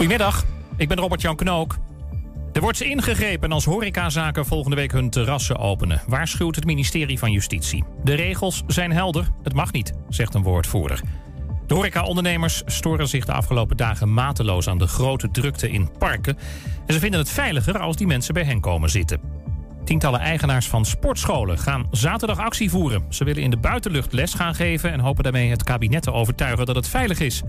Goedemiddag, ik ben Robert-Jan Knook. Er wordt ingegrepen als horecazaken volgende week hun terrassen openen, waarschuwt het ministerie van Justitie. De regels zijn helder, het mag niet, zegt een woordvoerder. De horecaondernemers storen zich de afgelopen dagen mateloos aan de grote drukte in parken. En ze vinden het veiliger als die mensen bij hen komen zitten. Tientallen eigenaars van sportscholen gaan zaterdag actie voeren. Ze willen in de buitenlucht les gaan geven en hopen daarmee het kabinet te overtuigen dat het veilig is.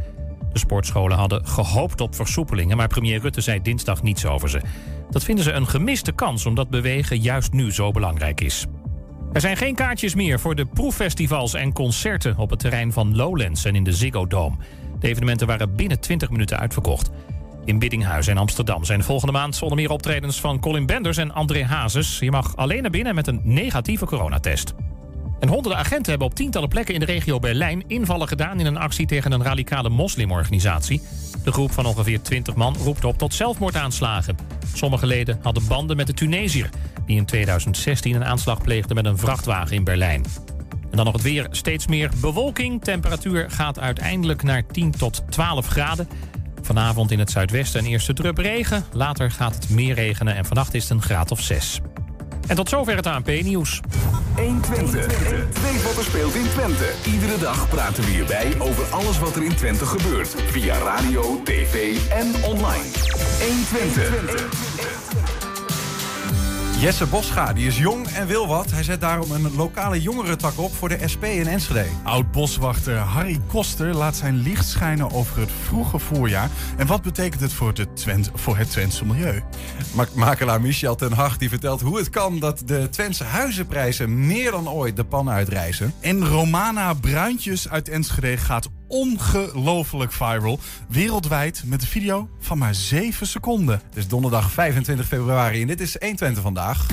De sportscholen hadden gehoopt op versoepelingen, maar premier Rutte zei dinsdag niets over ze. Dat vinden ze een gemiste kans omdat bewegen juist nu zo belangrijk is. Er zijn geen kaartjes meer voor de proeffestivals en concerten op het terrein van Lowlands en in de Ziggo Dome. De evenementen waren binnen 20 minuten uitverkocht. In Biddinghuis en Amsterdam zijn volgende maand onder meer optredens van Colin Benders en André Hazes. Je mag alleen naar binnen met een negatieve coronatest. En honderden agenten hebben op tientallen plekken in de regio Berlijn invallen gedaan in een actie tegen een radicale moslimorganisatie. De groep van ongeveer 20 man roept op tot zelfmoordaanslagen. Sommige leden hadden banden met de Tunesiër, die in 2016 een aanslag pleegde met een vrachtwagen in Berlijn. En dan nog het weer. Steeds meer bewolking. Temperatuur gaat uiteindelijk naar 10 tot 12 graden. Vanavond in het zuidwesten een eerste drup regen. Later gaat het meer regenen en vannacht is het een graad of 6. En tot zover het ANP-nieuws. 120. Weet wat er speelt in Twente. Iedere dag praten we hierbij over alles wat er in Twente gebeurt. Via radio, tv en online. 120. Jesse Bosga, die is jong en wil wat. Hij zet daarom een lokale jongerentak op voor de SP in Enschede. Oud-boswachter Harry Koster laat zijn licht schijnen over het vroege voorjaar. En wat betekent het voor, de Twent, voor het Twentse milieu? Makelaar Michel ten Hag die vertelt hoe het kan dat de Twentse huizenprijzen meer dan ooit de pan uitreizen. En Romana Bruintjes uit Enschede gaat ongelooflijk viral. Wereldwijd met een video van maar 7 seconden. Het is donderdag 25 februari en dit is 120 vandaag.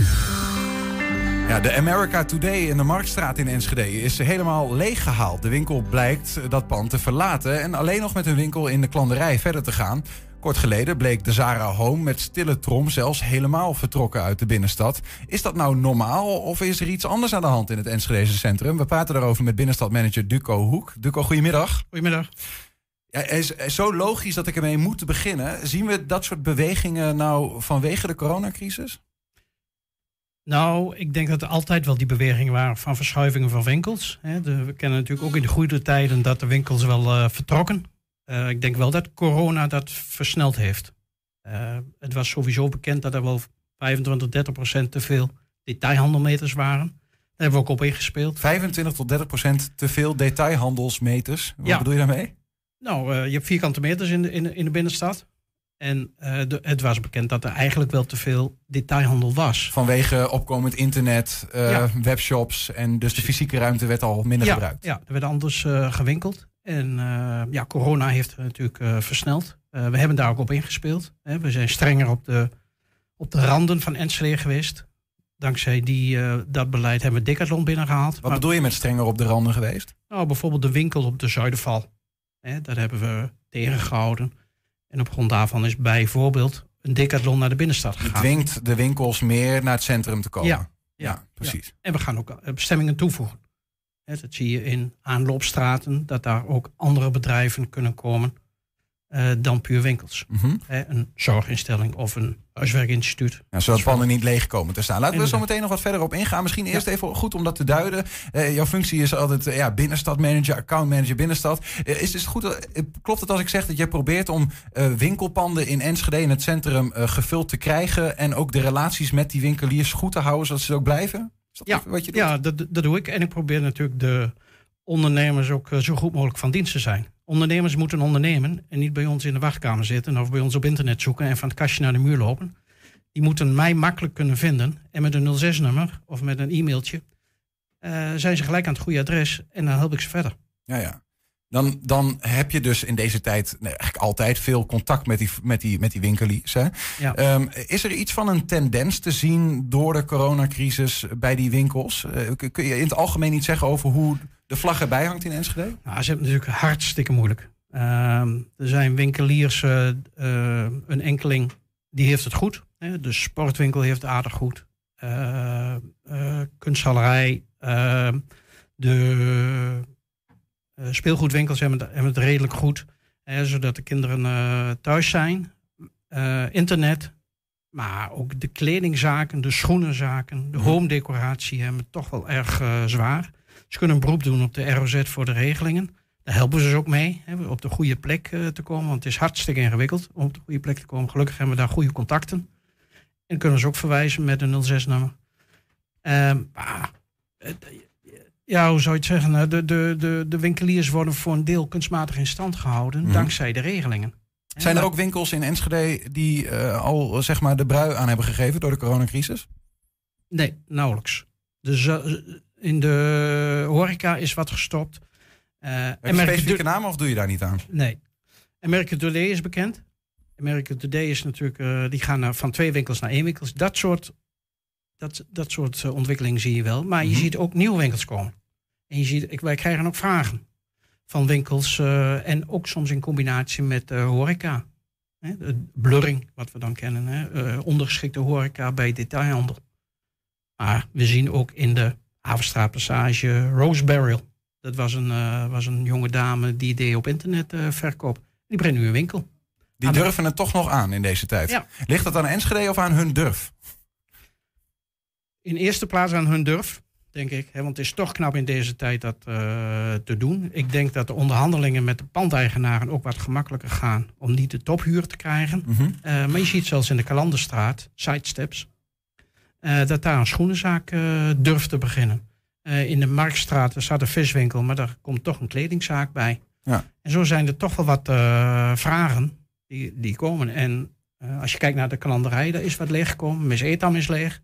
Ja, de America Today in de Marktstraat in Enschede is helemaal leeggehaald. De winkel blijkt dat pand te verlaten en alleen nog met een winkel in de klanderij verder te gaan. Kort geleden bleek de Zara Home met stille trom zelfs helemaal vertrokken uit de binnenstad. Is dat nou normaal of is er iets anders aan de hand in het Enschedeze centrum? We praten daarover met binnenstadmanager Duco Hoek. Duco, goedemiddag. Goedemiddag. Ja, is, is zo logisch dat ik ermee moet beginnen. Zien we dat soort bewegingen nou vanwege de coronacrisis? Nou, ik denk dat er altijd wel die bewegingen waren van verschuivingen van winkels. we kennen natuurlijk ook in de goede tijden dat de winkels wel uh, vertrokken. Uh, ik denk wel dat corona dat versneld heeft. Uh, het was sowieso bekend dat er wel 25, 30 procent te veel detailhandelmeters waren. Daar hebben we ook op ingespeeld. 25 tot 30 procent te veel detailhandelsmeters. Wat ja. bedoel je daarmee? Nou, uh, je hebt vierkante meters in de, in, in de binnenstad. En de, het was bekend dat er eigenlijk wel te veel detailhandel was. Vanwege opkomend internet, ja. webshops en dus de fysieke ruimte werd al minder ja, gebruikt. Ja, er werd anders gewinkeld. En uh, ja, corona heeft natuurlijk uh, versneld. Uh, we hebben daar ook op ingespeeld. Hè. We zijn strenger op de, op de randen van Enschede geweest. Dankzij die, dat beleid hebben we Decathlon binnengehaald. Wat maar, bedoel je met strenger op de randen geweest? Nou, bijvoorbeeld de winkel op de Zuiderval. Hè, daar hebben we tegengehouden. En op grond daarvan is bijvoorbeeld een Decathlon naar de binnenstad gegaan. Het dwingt de winkels meer naar het centrum te komen. Ja, ja, precies. Ja. En we gaan ook bestemmingen toevoegen. Dat zie je in aanloopstraten, dat daar ook andere bedrijven kunnen komen uh, dan puur winkels. Mm -hmm. een zorginstelling of een huiswerkinstituut. Ja, zodat panden niet leeg komen te staan. Laten we zo meteen nog wat verder op ingaan. Misschien eerst ja. even goed om dat te duiden. Uh, jouw functie is altijd uh, ja, binnenstadmanager, accountmanager binnenstad. is, is het goed, klopt het als ik zeg dat jij probeert om winkelpanden in Enschede in het centrum gevuld te krijgen en ook de relaties met die winkeliers goed te houden, zodat ze ook blijven? Ja, wat je doet? Ja, dat, dat doe ik. En ik probeer natuurlijk de ondernemers ook zo goed mogelijk van dienst te zijn. Ondernemers moeten ondernemen en niet bij ons in de wachtkamer zitten of bij ons op internet zoeken en van het kastje naar de muur lopen. Die moeten mij makkelijk kunnen vinden en met een 06-nummer of met een e-mailtje uh, zijn ze gelijk aan het goede adres en dan help ik ze verder. Ja, ja. Dan, dan heb je dus in deze tijd nee, eigenlijk altijd veel contact met die, met die, met die winkeliers. Hè? Ja. Um, is er iets van een tendens te zien door de coronacrisis bij die winkels? Uh, kun je in het algemeen iets zeggen over hoe de vlag erbij hangt in Enschede? Nou, ze hebben het natuurlijk hartstikke moeilijk. Um, er zijn winkeliers, uh, uh, een enkeling, die heeft het goed. Hè? De sportwinkel heeft het aardig goed. kunsthalerij, ehm, de speelgoedwinkels hebben het, hebben het redelijk goed. Hè, zodat de kinderen eh, thuis zijn. Eh, internet. Maar ook de kledingzaken, de schoenenzaken, de home decoratie hebben het toch wel erg eh, zwaar. Ze kunnen een beroep doen op de ROZ voor de regelingen. Daar helpen ze ook mee, hè, op de goede plek eh, te komen. Want het is hartstikke ingewikkeld om op de goede plek te komen. Gelukkig hebben we daar goede contacten. En kunnen ze ook verwijzen met een 06-nummer. Ehm, maar, eh, ja, hoe zou je het zeggen? De, de, de, de winkeliers worden voor een deel kunstmatig in stand gehouden Mhm. dankzij de regelingen. Zijn er ook winkels in Enschede die eh, al zeg maar de brui aan hebben gegeven door de coronacrisis? Nee, nauwelijks. Dus in de horeca is wat gestopt. Eh Heb je specifieke namen of doe je daar niet aan? Nee. American Today is bekend. American Today is natuurlijk, eh, die gaan naar, van twee winkels naar één winkel. Dat soort, dat, dat soort ontwikkelingen zie je wel. Maar je Mhm. ziet ook nieuwe winkels komen. En je ziet, ik, wij krijgen ook vragen van winkels. eh, en ook soms in combinatie met eh, horeca. Hè, de blurring, wat we dan kennen. Hè, eh, ondergeschikte horeca bij detailhandel. Maar we zien ook in de Havenstraatpassage Rose Barrel. Dat was een, was een jonge dame die deed op internet verkoop. Die brengt nu een winkel. Die Aan de- durven het toch nog aan in deze tijd. Ja. Ligt dat aan Enschede of aan hun durf? In eerste plaats aan hun durf, denk ik. Hè, want het is toch knap in deze tijd dat eh, te doen. Ik denk dat de onderhandelingen met de pandeigenaren ook wat gemakkelijker gaan. Om niet de tophuur te krijgen. Mhm. Eh, maar je ziet zelfs in de Kalanderstraat, sidesteps, eh dat daar een schoenenzaak durft te beginnen. In de Marktstraat er staat een viswinkel, maar daar komt toch een kledingzaak bij. Ja. En zo zijn er toch wel wat vragen die, die komen. En als je kijkt naar de kalanderij, daar is wat leeggekomen. Miss Etam is leeg.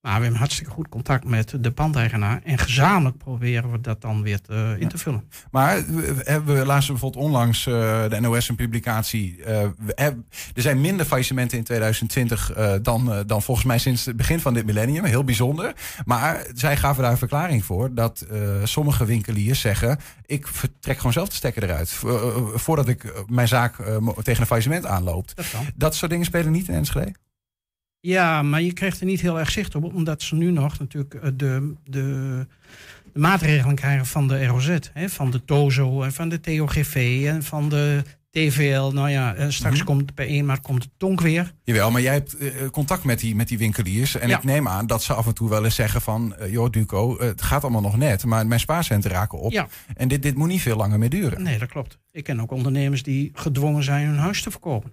Maar we hebben hartstikke goed contact met de pandeigenaar. En gezamenlijk proberen we dat dan weer te, in te vullen. Maar we, we lazen bijvoorbeeld onlangs eh, de NOS een publicatie. we hebben- er zijn minder faillissementen in 2020 eh, dan, dan volgens mij sinds het begin van dit millennium. Heel bijzonder. Maar zij gaven daar een verklaring voor dat sommige winkeliers zeggen: ik trek gewoon zelf de stekker eruit. vo- voordat ik mijn zaak tegen een faillissement aanloopt. Dat. Dat soort dingen spelen niet in Enschede. Ja, maar je krijgt er niet heel erg zicht op, omdat ze nu nog natuurlijk eh, de, de, de maatregelen krijgen van de ROZ, hè, van de TOZO en van de TOGV en van de TVL. Nou ja, eh, straks Mhm. komt bij 1 maart komt de tonk weer. Jawel, maar jij hebt eh, contact met die, met die winkeliers. En Ja. ik neem aan dat ze af en toe wel eens zeggen van... joh, Duco, het gaat allemaal nog net, maar mijn spaarcenten raken op. Ja. En dit, dit moet niet veel langer meer duren. Nee, dat klopt. Ik ken ook ondernemers die gedwongen zijn hun huis te verkopen.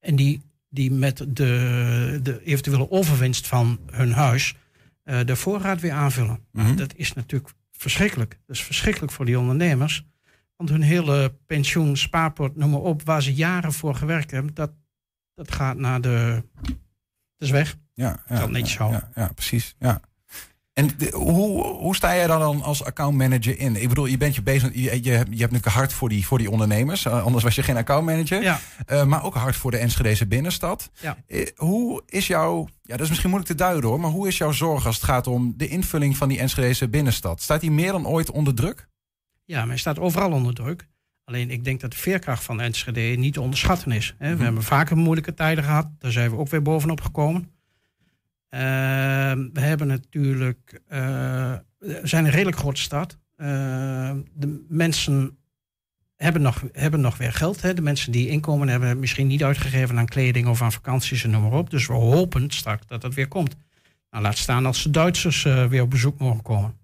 En die, die met de, de eventuele overwinst van hun huis eh, de voorraad weer aanvullen. Mhm. Dat is natuurlijk verschrikkelijk. Dat is verschrikkelijk voor die ondernemers. Want hun hele pensioen, spaarpot, noem maar op, waar ze jaren voor gewerkt hebben, dat, dat gaat naar de. Dat is weg. Ja, ja, het netjes ja, houden. Ja, ja, precies. Ja. En de- hoe, hoe sta jij dan als accountmanager in? Ik bedoel, je bent je bezig, je, je, hebt- je hebt natuurlijk hard voor die, voor die ondernemers. eh, anders was je geen accountmanager. Ja. Eh, maar ook hard voor de Enschedeze binnenstad. Ja. Eh, hoe is jouw, ja dat is misschien moeilijk te duiden hoor, maar hoe is jouw zorg als het gaat om de invulling van die Enschedeze binnenstad? Staat die meer dan ooit onder druk? Ja, maar hij staat overal onder druk. Alleen ik denk dat de veerkracht van Enschede niet te onderschatten is. Hè. We Mhm. hebben vaker moeilijke tijden gehad. Daar zijn we ook weer bovenop gekomen. Ehm, we hebben natuurlijk... eh, zijn een redelijk grote stad. Ehm, de mensen hebben nog, hebben nog weer geld. Hè. De mensen die inkomen hebben misschien niet uitgegeven aan kleding of aan vakanties en noem maar op. Dus we hopen straks dat dat weer komt. Nou, laat staan als de Duitsers eh, weer op bezoek mogen komen.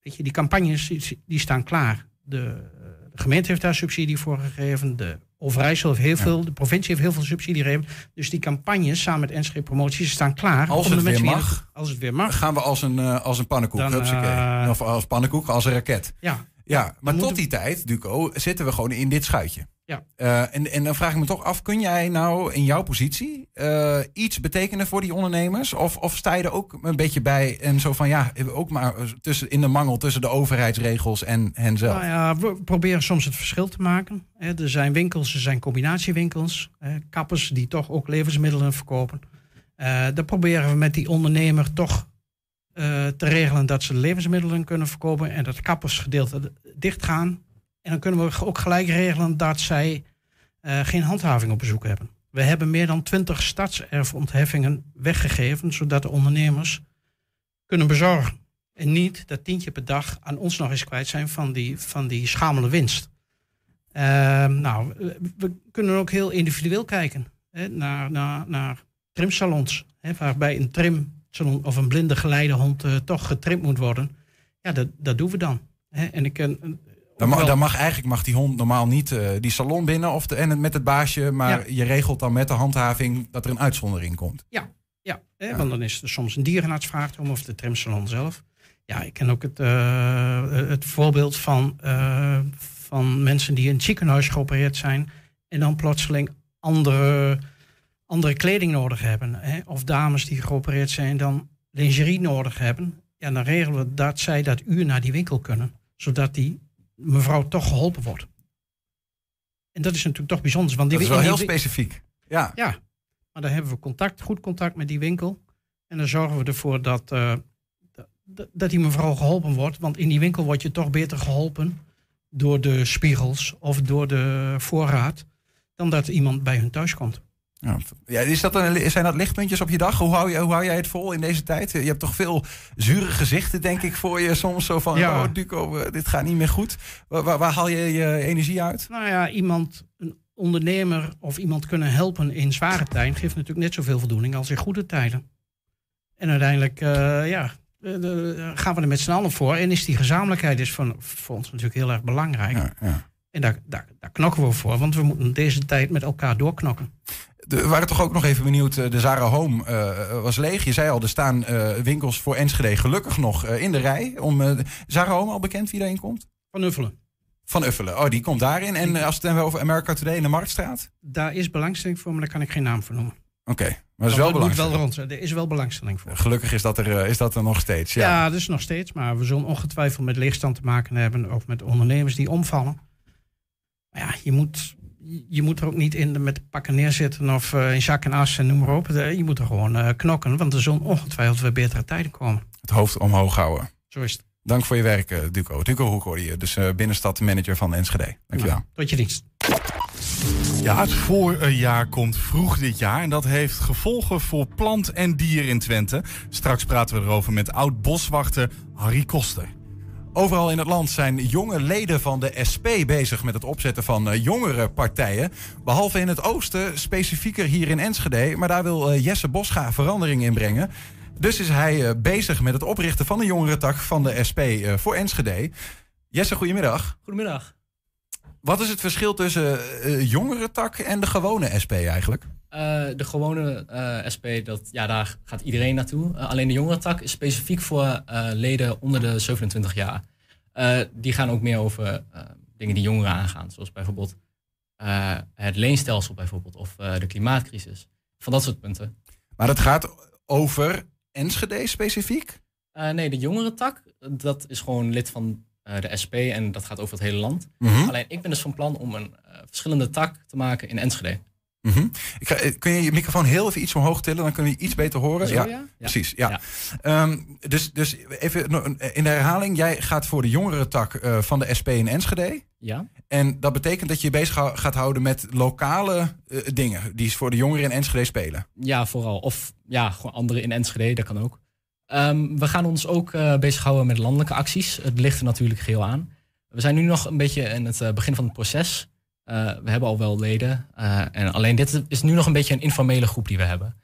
Weet je, die campagnes die, die staan klaar. De, de gemeente heeft daar subsidie voor gegeven. De Overijssel heeft heel veel. De provincie heeft heel veel subsidie gegeven. Dus die campagnes samen met Enschede Promoties staan klaar. Als om het de mensen weer weer- mag. als het weer mag. Gaan we als een, eh, als een pannenkoek, Dan, eh, of als pannenkoek, als een raket. Ja, Ja, maar tot die tijd, Duco, zitten we gewoon in dit schuitje. Ja. Eh, en, en dan vraag ik me toch af, kun jij nou in jouw positie eh, iets betekenen voor die ondernemers? Of, of sta je er ook een beetje bij en zo van ja, ook maar tussen, in de mangel tussen de overheidsregels en hen zelf? Nou ja, we proberen soms het verschil te maken. Er zijn winkels, er zijn combinatiewinkels. Kappers die toch ook levensmiddelen verkopen. Dan proberen we met die ondernemer toch te regelen dat ze levensmiddelen kunnen verkopen. En dat kappersgedeelte dicht gaan. En dan kunnen we ook gelijk regelen dat zij eh, geen handhaving op bezoek hebben. We hebben meer dan 20 stadserfontheffingen weggegeven, zodat de ondernemers kunnen bezorgen. En niet dat tientje per dag aan ons nog eens kwijt zijn van die, van die schamele winst. Ehm, nou, we- kunnen ook heel individueel kijken hè, naar, naar, naar trimsalons. Hè, waarbij een of een blinde geleidehond eh, toch getrimd moet worden. Ja, dat, dat doen we dan. Hè. En ik eh, Dan mag, dan mag eigenlijk mag die hond normaal niet eh, die salon binnen of de, en met het baasje. Maar je regelt dan met de handhaving dat er een uitzondering komt. Ja, hè, Ja. want dan is er soms een dierenarts vraagt om of de trimsalon zelf. Ja, ik ken ook het, het voorbeeld van, van mensen die in het ziekenhuis geopereerd zijn en dan plotseling andere, andere kleding nodig hebben. Hè? Of dames die geopereerd zijn dan lingerie nodig hebben. Ja, dan regelen we dat zij dat uur naar die winkel kunnen, zodat die mevrouw toch geholpen wordt. En dat is natuurlijk toch bijzonder. Want die Dat is wel heel specifiek. Ja, ja, maar dan hebben we contact, goed contact met die winkel. En dan zorgen we ervoor dat, eh, dat, dat die mevrouw geholpen wordt. Want in die winkel word je toch beter geholpen door de spiegels of door de voorraad. Dan dat iemand bij hun thuis komt. Ja, is dat een, zijn dat lichtpuntjes op je dag? Hoe hou, je, hoe hou jij het vol in deze tijd? Je hebt toch veel zure gezichten, denk ik, voor je soms. Zo van, Ja. oh Duco, eh, dit gaat niet meer goed. Waar, waar, haal je je energie uit? Nou ja, iemand, een ondernemer of iemand kunnen helpen in zware tijden geeft natuurlijk net zoveel voldoening als in goede tijden. En uiteindelijk, eh, ja, gaan we er met z'n allen voor. En is die gezamenlijkheid is van, voor ons natuurlijk heel erg belangrijk. Ja, ja. En daar, daar, daar knokken we voor, want we moeten deze tijd met elkaar doorknokken. We waren toch ook nog even benieuwd. eh, De Zara Home eh, was leeg. Je zei al, er staan eh, winkels voor Enschede gelukkig nog in de rij. Om, Zara Home al bekend wie daarin komt? Van Uffelen. Van Uffelen. Oh, die komt daarin. En als we het hebben over America Today in de Marktstraat? Daar is belangstelling voor, maar daar kan ik geen naam voor noemen. Oké, maar dat is wel belangrijk. wel rond. Er is wel belangstelling voor. Gelukkig is dat, er, is dat er nog steeds. Ja. Ja, dat is nog steeds. Maar we zullen ongetwijfeld met leegstand te maken hebben. Of met ondernemers die omvallen. Maar ja, je moet, je moet er ook niet in de, met pakken neerzitten. Of eh, in zak en as en noem maar op. Eh, Je moet er gewoon eh, knokken. Want er zullen ongetwijfeld weer betere tijden komen. Het hoofd omhoog houden. Zo is het. Dank voor je werk, Duco. Duco Hoek hoorde je, dus eh, binnenstadmanager van Enschede. Dankjewel. Nou, tot je dienst. Ja, het voorjaar komt vroeg dit jaar en dat heeft gevolgen voor plant en dier in Twente. Straks praten we erover met oud-boswachter Harry Koster. Overal in het land zijn jonge leden van de SP bezig met het opzetten van eh, jongere partijen. Behalve in het oosten, specifieker hier in Enschede. Maar daar wil eh, Jesse Bosga verandering in brengen. Dus is hij eh, bezig met het oprichten van een jongerentak van de SP voor Enschede. Jesse, goedemiddag. Goedemiddag. Wat is het verschil tussen eh jongerentak en de gewone SP eigenlijk? Eh, de gewone SP, dat, ja, daar gaat iedereen naartoe. Alleen de jongerentak is specifiek voor leden onder de 27 jaar. Die gaan ook meer over dingen die jongeren aangaan. Zoals bijvoorbeeld het leenstelsel bijvoorbeeld, of de klimaatcrisis. Van dat soort punten. Maar het gaat over Enschede specifiek? Nee, de jongerentak, dat is gewoon lid van de SP en dat gaat over het hele land. Mhm. Alleen ik ben dus van plan om een eh, verschillende tak te maken in Enschede. Mhm. Ik ga, eh, kun je je microfoon heel even iets omhoog tillen? Dan kunnen we je iets beter horen. Zo, ja, precies. Ja. Ja. Ehm, dus, dus even in de herhaling. Jij gaat voor de jongerentak eh van de SP in Enschede. Ja, En dat betekent dat je je bezig gaat houden met lokale eh, dingen. Die voor de jongeren in Enschede spelen. Ja, vooral. Of ja, gewoon anderen in Enschede, dat kan ook. Ehm, we gaan ons ook eh bezighouden met landelijke acties. Het ligt er natuurlijk geheel aan. We zijn nu nog een beetje in het eh, begin van het proces. Eh, we hebben al wel leden. en alleen dit is nu nog een beetje een informele groep die we hebben.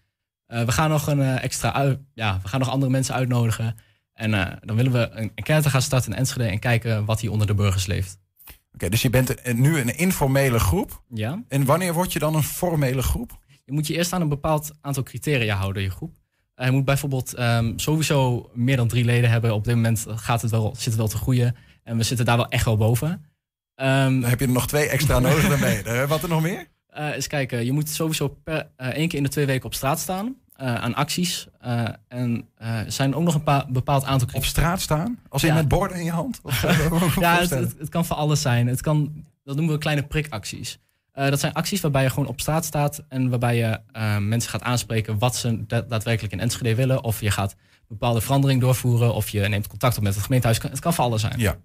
We gaan nog een extra ja, we gaan nog andere mensen uitnodigen. En dan willen we een enquête gaan starten in Enschede en kijken wat hier onder de burgers leeft. Oké, dus je bent nu een informele groep. Ja. En wanneer word je dan een formele groep? Je moet je eerst aan een bepaald aantal criteria houden, je groep. Eh, Je moet bijvoorbeeld ehm, sowieso meer dan drie leden hebben. Op dit moment gaat het wel, zit het wel te groeien. En we zitten daar wel echt wel boven. Ehm Dan heb je er nog twee extra nodig je er. Wat er nog meer? eh, eens kijken, je moet sowieso per, eh, één keer in de twee weken op straat staan. eh, aan acties. Eh, en eh, er zijn ook nog een paar, bepaald aantal Op straat staan? Als in Ja. met borden in je hand? Of, eh, Ja, het, het, het kan van alles zijn. Het kan, dat noemen we kleine prikacties. Eh, dat zijn acties waarbij je gewoon op straat staat en waarbij je eh, mensen gaat aanspreken wat ze da- daadwerkelijk in Enschede willen. Of je gaat bepaalde verandering doorvoeren, of je neemt contact op met het gemeentehuis. Het kan van alles zijn. Ja.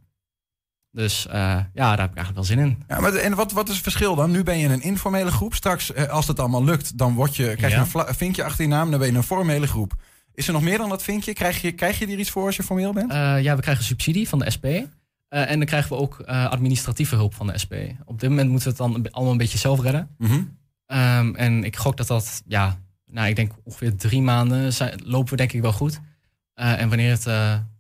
Dus eh, ja, daar heb ik eigenlijk wel zin in. Ja, maar en wat, wat is het verschil dan? Nu ben je een informele groep. Straks, als het allemaal lukt, dan word je, krijg je Ja. een vinkje achter je naam. Dan ben je een formele groep. Is er nog meer dan dat vinkje? Krijg je, krijg je er iets voor als je formeel bent? Ja, we krijgen subsidie van de SP. Eh, en dan krijgen we ook eh, administratieve hulp van de SP. Op dit moment moeten we het dan allemaal een beetje zelf redden. Mhm. Ehm, en ik gok dat dat, ja, nou, ik denk ongeveer drie maanden zijn, lopen we denk ik wel goed. Eh, en wanneer het,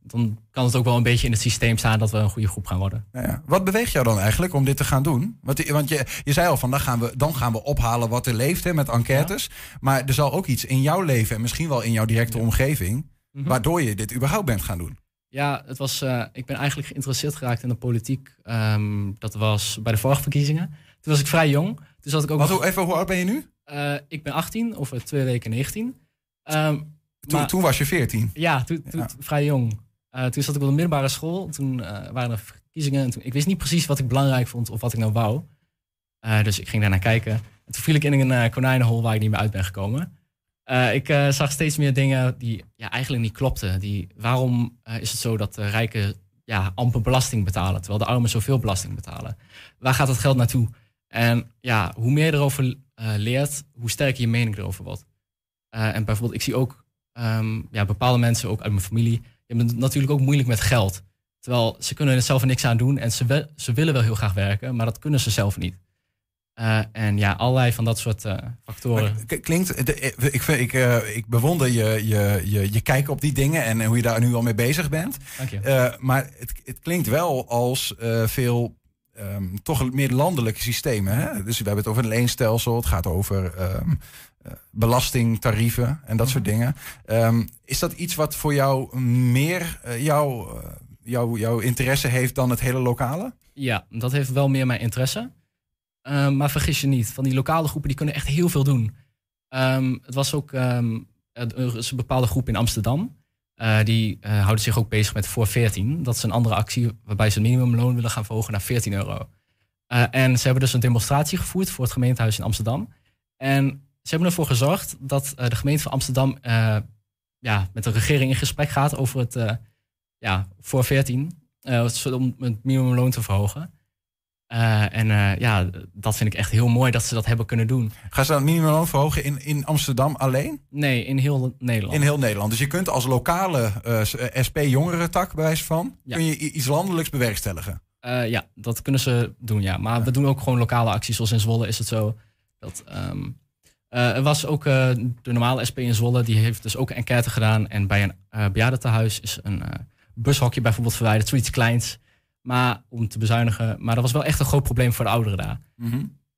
dan kan het ook wel een beetje in het systeem staan dat we een goede groep gaan worden. Nou ja. Wat beweegt jou dan eigenlijk om dit te gaan doen? Want, want je, je zei al van dan gaan, we, dan gaan we ophalen wat er leeft hè, met enquêtes. Maar er zal ook iets in jouw leven en misschien wel in jouw directe omgeving. Mhm. waardoor je dit überhaupt bent gaan doen. Ja, het was, eh, ik ben eigenlijk geïnteresseerd geraakt in de politiek. Ehm, dat was bij de vorige verkiezingen. Toen was ik vrij jong. Toen zat ik ook Wat, nog- hoe, even, hoe oud ben je nu? Eh, ik ben 18, over twee weken 19. Ehm, Toen, maar- toen was je 14. Ja, toen, toen Ja. vrij jong. Eh, toen zat ik op de middelbare school. Toen eh, waren er verkiezingen. En toen, ik wist niet precies wat ik belangrijk vond of wat ik nou wou. Eh, dus ik ging daarnaar kijken. En toen viel ik in een eh, konijnenhol waar ik niet meer uit ben gekomen. Eh, ik eh, zag steeds meer dingen die ja, eigenlijk niet klopten. Die, waarom eh, is het zo dat de rijken ja, amper belasting betalen, terwijl de armen zoveel belasting betalen? Waar gaat dat geld naartoe? En ja, hoe meer je erover leert, hoe sterker je mening erover wordt. En bijvoorbeeld, ik zie ook ehm, ja, bepaalde mensen, ook uit mijn familie, die hebben natuurlijk ook moeilijk met geld. Terwijl ze kunnen er zelf niks aan doen en ze, ze willen wel heel graag werken, maar dat kunnen ze zelf niet. Eh, en ja, allerlei van dat soort eh, factoren. Klinkt, de- eh, ik, ik, ik bewonder je, je, je, je kijk op die dingen en hoe je daar nu al mee bezig bent. Dank je. Maar het, het klinkt wel als veel ehm, toch meer landelijke systemen. Hè? Dus we hebben het over een leenstelsel, het gaat over eh, belastingtarieven en dat soort dingen. Ehm, is dat iets wat voor jou meer jouw, jouw, jouw interesse heeft dan het hele lokale? Ja, dat heeft wel meer mijn interesse. Ehm, maar vergis je niet, van die lokale groepen die kunnen echt heel veel doen. Ehm, het was ook ehm, een bepaalde groep in Amsterdam. eh, die eh, houden zich ook bezig met voor 14. Dat is een andere actie waarbij ze het minimumloon willen gaan verhogen naar 14 euro. Eh, en ze hebben dus een demonstratie gevoerd voor het gemeentehuis in Amsterdam. En ze hebben ervoor gezorgd dat de gemeente van Amsterdam ja, met de regering in gesprek gaat over het ja, voor 14. eh, om het minimumloon te verhogen. Eh, en eh, ja, dat vind ik echt heel mooi dat ze dat hebben kunnen doen. Gaan ze dan het minimumloon verhogen in, in Amsterdam alleen? Nee, in heel Nederland. In heel Nederland. Dus je kunt als lokale eh, SP-jongerentak, bij wijze van, Ja. kun je iets landelijks bewerkstelligen. Ja, dat kunnen ze doen, ja. Maar we doen ook gewoon lokale acties. Zoals in Zwolle is het zo. Dat, ehm, eh, er was ook de normale SP in Zwolle. Die heeft dus ook een enquête gedaan. En bij een uh, bejaardentehuis is een bushokje bijvoorbeeld verwijderd. Zoiets kleins. Maar om te bezuinigen. Maar dat was wel echt een groot probleem voor de ouderen daar.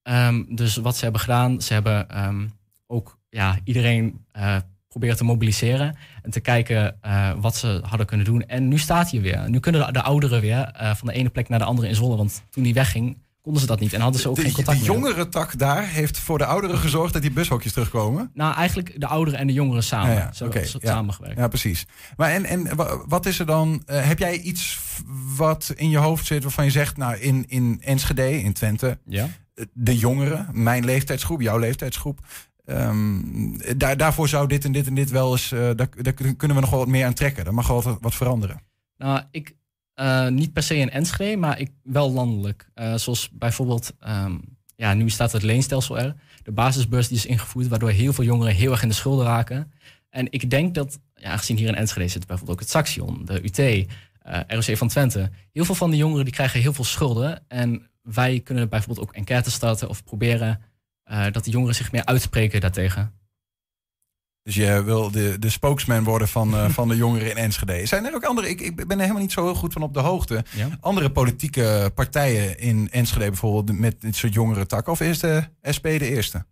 Ehm, dus wat ze hebben gedaan, ze hebben ehm, ook ja, iedereen eh proberen te mobiliseren en te kijken eh, wat ze hadden kunnen doen. En nu staat hij weer. Nu kunnen de, de ouderen weer eh, van de ene plek naar de andere in Zwolle. Want toen die wegging, konden ze dat niet en hadden ze ook de, geen contact de meer. jongerentak daar heeft voor de ouderen gezorgd dat die bushokjes terugkomen. Nou, eigenlijk de ouderen en de jongeren samen. Ja, ja, zo ja. samengewerkt. Ja, precies. Maar en, en wa- wat is er dan? eh, heb jij iets wat in je hoofd zit waarvan je zegt, nou in, in Enschede, in Twente, Ja. eh, de jongeren, mijn leeftijdsgroep, jouw leeftijdsgroep. ehm, daar, daarvoor zou dit en dit en dit wel eens, eh, daar, daar kunnen we nog wel wat meer aan trekken. Daar mag wel wat, wat veranderen. Nou, ik eh, niet per se in Enschede, maar ik wel landelijk. Eh, zoals bijvoorbeeld, ehm, ja, nu staat het leenstelsel er. De basisbeurs die is ingevoerd, waardoor heel veel jongeren heel erg in de schulden raken. En ik denk dat, ja, gezien hier in Enschede zit bijvoorbeeld ook het Saxion, de UT, eh, ROC van Twente. Heel veel van die jongeren die krijgen heel veel schulden. En wij kunnen bijvoorbeeld ook enquêtes starten of proberen dat de jongeren zich meer uitspreken daartegen. Dus je wil de, de spokesman worden van, eh, van de jongeren in Enschede. Zijn er ook andere, ik, ik ben er helemaal niet zo heel goed van op de hoogte. Ja. Andere politieke partijen in Enschede bijvoorbeeld met dit soort jongere takken? Of is de SP de eerste?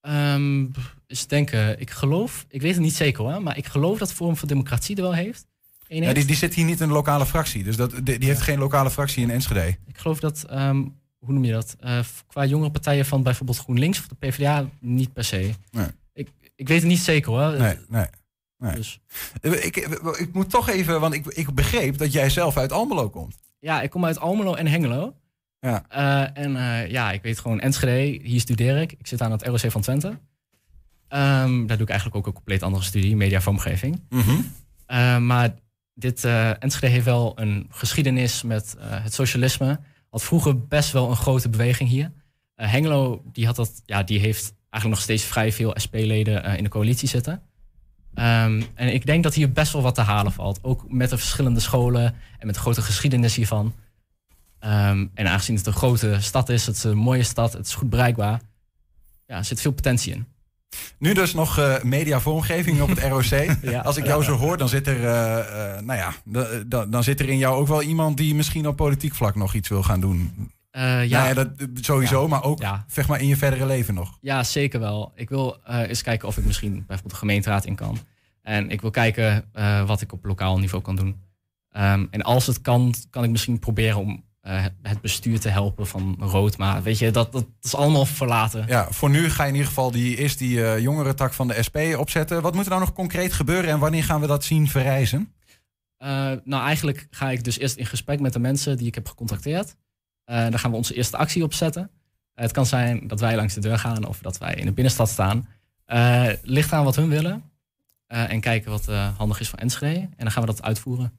Ehm eens denken, ik geloof, ik weet het niet zeker hoor, maar ik geloof dat Forum voor Democratie er wel heeft. Ja, die, die zit hier niet in een lokale fractie. Dus dat, die, die heeft geen lokale fractie in Enschede. Ik geloof dat, ehm, hoe noem je dat? Eh, qua jongere partijen van bijvoorbeeld GroenLinks of de PvdA niet per se. Nee. Ik, weet het niet zeker hoor. Nee, nee. nee. Dus, Ik, ik, moet toch even, want ik, ik begreep dat jij zelf uit Almelo komt. ja, ik kom uit Almelo en Hengelo. Ja. Eh, en eh, ja, ik weet gewoon Enschede, hier studeer ik. Ik zit aan het ROC van Twente. Ehm, daar doe ik eigenlijk ook een compleet andere studie, mediavormgeving. Uh, maar dit Enschede heeft wel een geschiedenis met het socialisme. Had vroeger best wel een grote beweging hier. Hengelo die had dat, ja, die heeft eigenlijk nog steeds vrij veel SP-leden uh, in de coalitie zitten. Um, en ik denk dat hier best wel wat te halen valt. Ook met de verschillende scholen en met de grote geschiedenis hiervan. Ehm, en aangezien het een grote stad is, het is een mooie stad, het is goed bereikbaar. Ja, er zit veel potentie in. Nu dus nog uh, mediavormgeving op het ROC. Ja. Als ik jou zo hoor, dan zit er, eh, eh, nou ja, dan zit er in jou ook wel iemand die misschien op politiek vlak nog iets wil gaan doen. Eh, ja, Nou ja, dat sowieso, Ja. maar ook Ja. zeg maar in je verdere leven nog. Ja, zeker wel. Ik wil eh, eens kijken of ik misschien bijvoorbeeld de gemeenteraad in kan. En ik wil kijken eh, wat ik op lokaal niveau kan doen. Ehm, en als het kan, kan ik misschien proberen om het- bestuur te helpen van Rood. Maar weet je, dat, dat is allemaal verlaten. Ja, voor nu ga je in ieder geval die, eerst die jongere tak van de SP opzetten. Wat moet er nou nog concreet gebeuren en wanneer gaan we dat zien verrijzen? Nou, eigenlijk ga ik dus eerst in gesprek met de mensen die ik heb gecontacteerd. Eh daar gaan we onze eerste actie op zetten. Eh, het kan zijn dat wij langs de deur gaan of dat wij in de binnenstad staan. Eh ligt aan wat hun willen. En kijken wat handig is voor Enschede. En dan gaan we dat uitvoeren.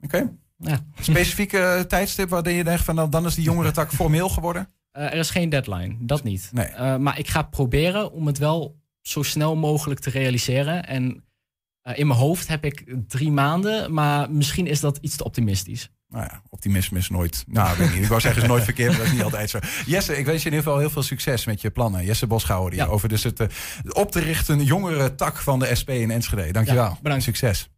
Oké. Ja. Specifieke tijdstip waarin je denkt van dan, dan is die jongere tak formeel geworden? Er is geen deadline, dat niet. Nee. Maar ik ga proberen om het wel zo snel mogelijk te realiseren. En in mijn hoofd heb ik drie maanden, maar misschien is dat iets te optimistisch. Nou ja, optimisme is nooit. Nou, ik weet niet. Ik wou zeggen, is nooit verkeerd, maar dat is niet altijd zo. Jesse, ik wens je in ieder geval heel veel succes met je plannen. Jesse Boschouwer, die Ja. over dus het eh, op te richten jongere tak van de SP in Enschede. Dankjewel. Ja, bedankt. Succes.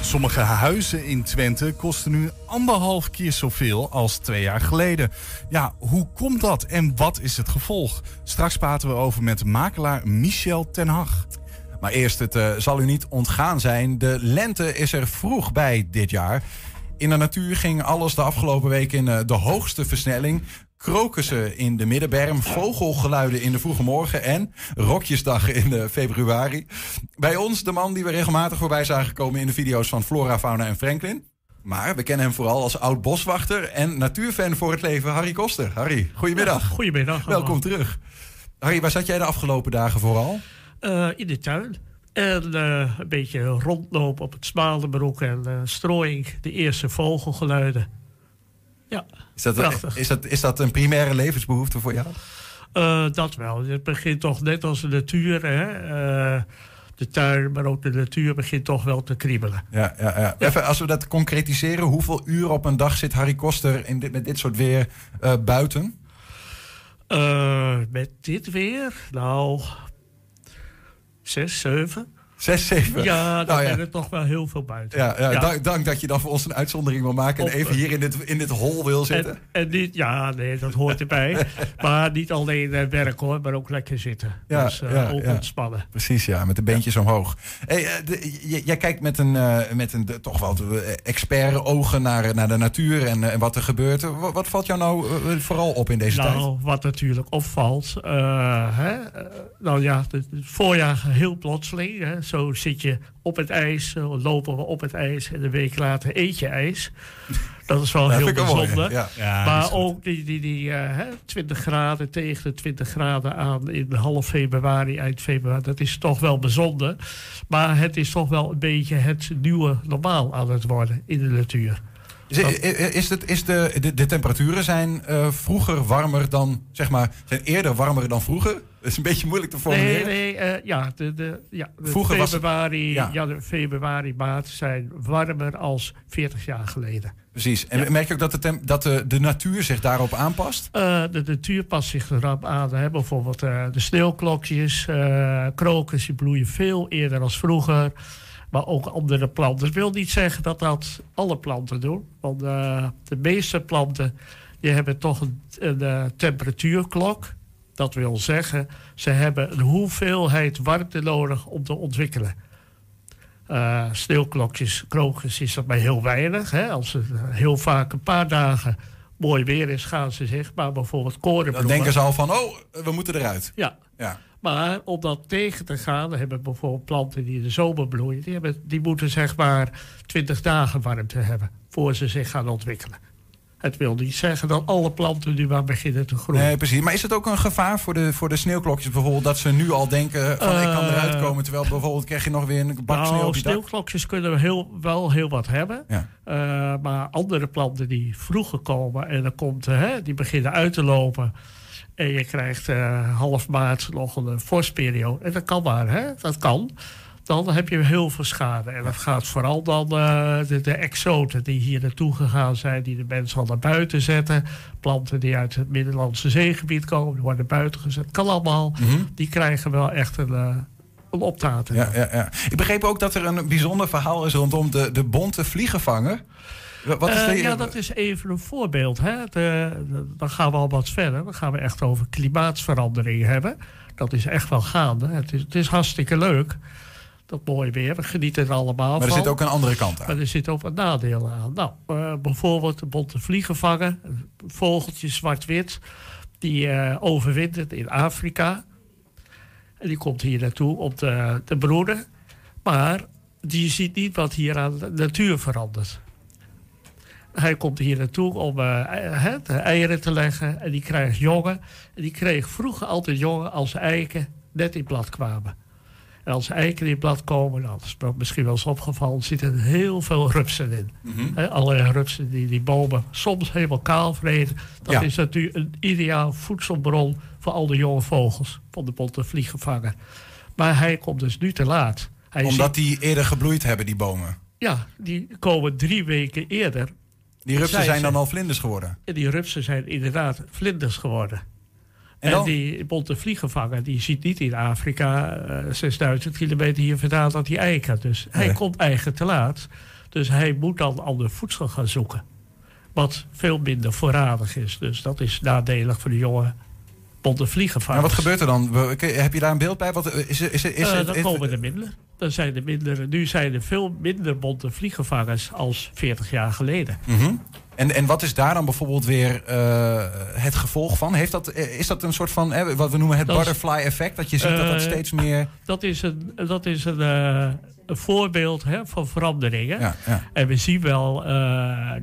Sommige huizen in Twente kosten nu anderhalf keer zoveel als twee jaar geleden. Ja, hoe komt dat en wat is het gevolg? Straks praten we over met makelaar Michel ten Hag. Maar eerst, het eh, zal u niet ontgaan zijn. De lente is er vroeg bij dit jaar. In de natuur ging alles de afgelopen week in eh, de hoogste versnelling. Krokussen in de middenberm, vogelgeluiden in de vroege morgen en rokjesdag in eh, februari. Bij ons de man die we regelmatig voorbij zagen komen in de video's van Flora, Fauna en Franklin. Maar we kennen hem vooral als oud boswachter en natuurfan voor het leven, Harry Koster. Harry, goedemiddag. Goedemiddag. Welkom terug. Harry, waar zat jij de afgelopen dagen vooral? Eh, in de tuin. En eh, een beetje rondlopen op het Smalenbroek en eh strooiing. De eerste vogelgeluiden. Ja, Is dat, Prachtig. is, dat, is dat een primaire levensbehoefte voor jou? dat wel. Het begint toch net als de natuur. Hè? De tuin, maar ook de natuur begint toch wel te kriebelen. Ja, ja, ja. Even als we dat concretiseren, hoeveel uur op een dag zit Harry Koster in dit, met dit soort weer buiten? Met dit weer, nou, zes, zeven. Zes, zeven? Ja, dan Nou ja. ik toch wel heel veel buiten. Ja, ja, Ja. Dank, dank dat je dan voor ons een uitzondering wil maken en Op- even hier in dit, in dit hol wil zitten. En, en niet, ja, nee, dat hoort erbij. maar niet alleen eh, werk hoor, maar ook lekker zitten. Ja, dus eh, ontspannen. Precies, ja, met de beentjes omhoog. Hey, eh, de- jij kijkt met een, eh, met een de- toch wel eh, expert ogen naar, naar de natuur en, eh, en wat er gebeurt. Wat, wat valt jou nou eh, vooral op in deze tijd? Nou, wat natuurlijk opvalt. eh, hè, eh, nou ja, het, het voorjaar heel plotseling. Hè, zo zit je op het ijs, zo lopen we op het ijs en een week later eet je ijs. Dat is wel Dat heel bijzonder. Ja. Ja, maar ook die, die, die eh, hè, 20 graden tegen de 20 graden aan in half februari, eind februari, dat is toch wel bijzonder. Maar het is toch wel een beetje het nieuwe normaal aan het worden in de natuur. Is, is, het, is de, de, de temperaturen zijn eh, vroeger warmer dan, zeg maar, zijn eerder warmer dan vroeger? Dat is een beetje moeilijk te Nee, formuleren. nee, eh, ja, de, de, ja, de Vroeger was het- februari, ja. februari, maart zijn warmer als 40 jaar geleden. Precies. En merk je ook dat, de, dat de, de natuur zich daarop aanpast? Eh, de natuur past zich erop aan. Hè. Bijvoorbeeld eh, de sneeuwklokjes, eh krokus, die bloeien veel eerder als vroeger. Maar ook andere planten. Dat wil niet zeggen dat dat alle planten doen. Want de meeste planten die hebben toch een, een temperatuurklok. Dat wil zeggen, ze hebben een hoeveelheid warmte nodig om te ontwikkelen. Eh sneeuwklokjes, krokus is dat maar heel weinig. Hè. Als het heel vaak een paar dagen mooi weer is, gaan ze zich. Maar bijvoorbeeld Dan korenbloemen. denken ze al van, oh, we moeten eruit. Ja, Ja. maar om dat tegen te gaan, dan hebben bijvoorbeeld planten die in de zomer bloeien, die, hebben, die moeten zeg maar 20 dagen warmte hebben voor ze zich gaan ontwikkelen. Het wil niet zeggen dat alle planten nu maar beginnen te groeien. Nee, precies. Maar is het ook een gevaar voor de, voor de sneeuwklokjes bijvoorbeeld... dat ze nu al denken van, ik kan Eh, eruit komen... terwijl bijvoorbeeld krijg je nog weer een bak sneeuw nou, op je dak? sneeuwklokjes kunnen we heel, wel heel wat hebben. Ja. Eh, maar andere planten die vroeger komen en dan komt, eh, hè, die beginnen uit te lopen. En je krijgt eh, half maart nog een vorstperiode. En dat kan maar, hè? dat kan. Dan heb je heel veel schade. En dat gaat vooral dan uh, de, de, exoten die hier naartoe gegaan zijn, die de mensen al naar buiten zetten. Planten die uit het Middellandse zeegebied komen, die worden buiten gezet. Kan allemaal. Mhm. Die krijgen wel echt een, uh, een optaten. Ja, ja, ja. Ik begreep ook dat er een bijzonder verhaal is rondom de, de bonte vliegenvanger. Wat is de... uh, ja, dat is even een voorbeeld. Hè. De, de, dan gaan we al wat verder. Dan gaan we echt over klimaatsverandering hebben. Dat is echt wel gaande. Het is, het is hartstikke leuk dat mooie weer. We genieten er allemaal maar er van. zit ook een andere kant aan. Maar er zit ook een nadeel aan. Nou, uh, bijvoorbeeld de bonte vliegenvanger, een vogeltje zwart-wit, die uh, overwintert in Afrika. En die komt hier naartoe om te, te broeden. Maar die ziet niet wat hier aan de natuur verandert. Hij komt hier naartoe om uh, de eieren te leggen. En die krijgt jongen. En die kreeg vroeger altijd jongen als eiken net in blad kwamen. En als eiken in het blad komen, dat is misschien wel eens opgevallen, zitten er heel veel rupsen in. Mm -hmm. He, allerlei rupsen die die bomen soms helemaal kaal vreten. Dat Ja. is natuurlijk een ideaal voedselbron voor al de jonge vogels van de bonte vliegenvanger. Maar hij komt dus nu te laat. Hij Omdat ziet- die eerder gebloeid hebben, die bomen. ja, die komen drie weken eerder. Die rupsen Zijn zijn dan al vlinders geworden. En die rupsen zijn inderdaad vlinders geworden. En die bonte vliegenvanger, die ziet niet in Afrika, eh 6000 kilometer hier vandaan, dat hij eiken. Dus hij komt eigenlijk te laat. Dus hij moet dan ander voedsel gaan zoeken. Wat veel minder voorradig is. Dus dat is nadelig voor de jonge bonte Maar vliegenvangers. wat gebeurt er dan? Heb je daar een beeld bij? Wat, is, is, is, Eh, dan komen er minder. Dan zijn er minder. Nu zijn er veel minder bonte vliegenvangers als 40 jaar geleden. Mhm. En, en wat is daar dan bijvoorbeeld weer eh, het gevolg van? Heeft dat, eh, is dat een soort van, eh, wat we noemen het Dat butterfly effect? Dat je ziet dat dat Eh, steeds meer... Dat is een, dat is een, een voorbeeld hè, van veranderingen. Ja, ja. En we zien wel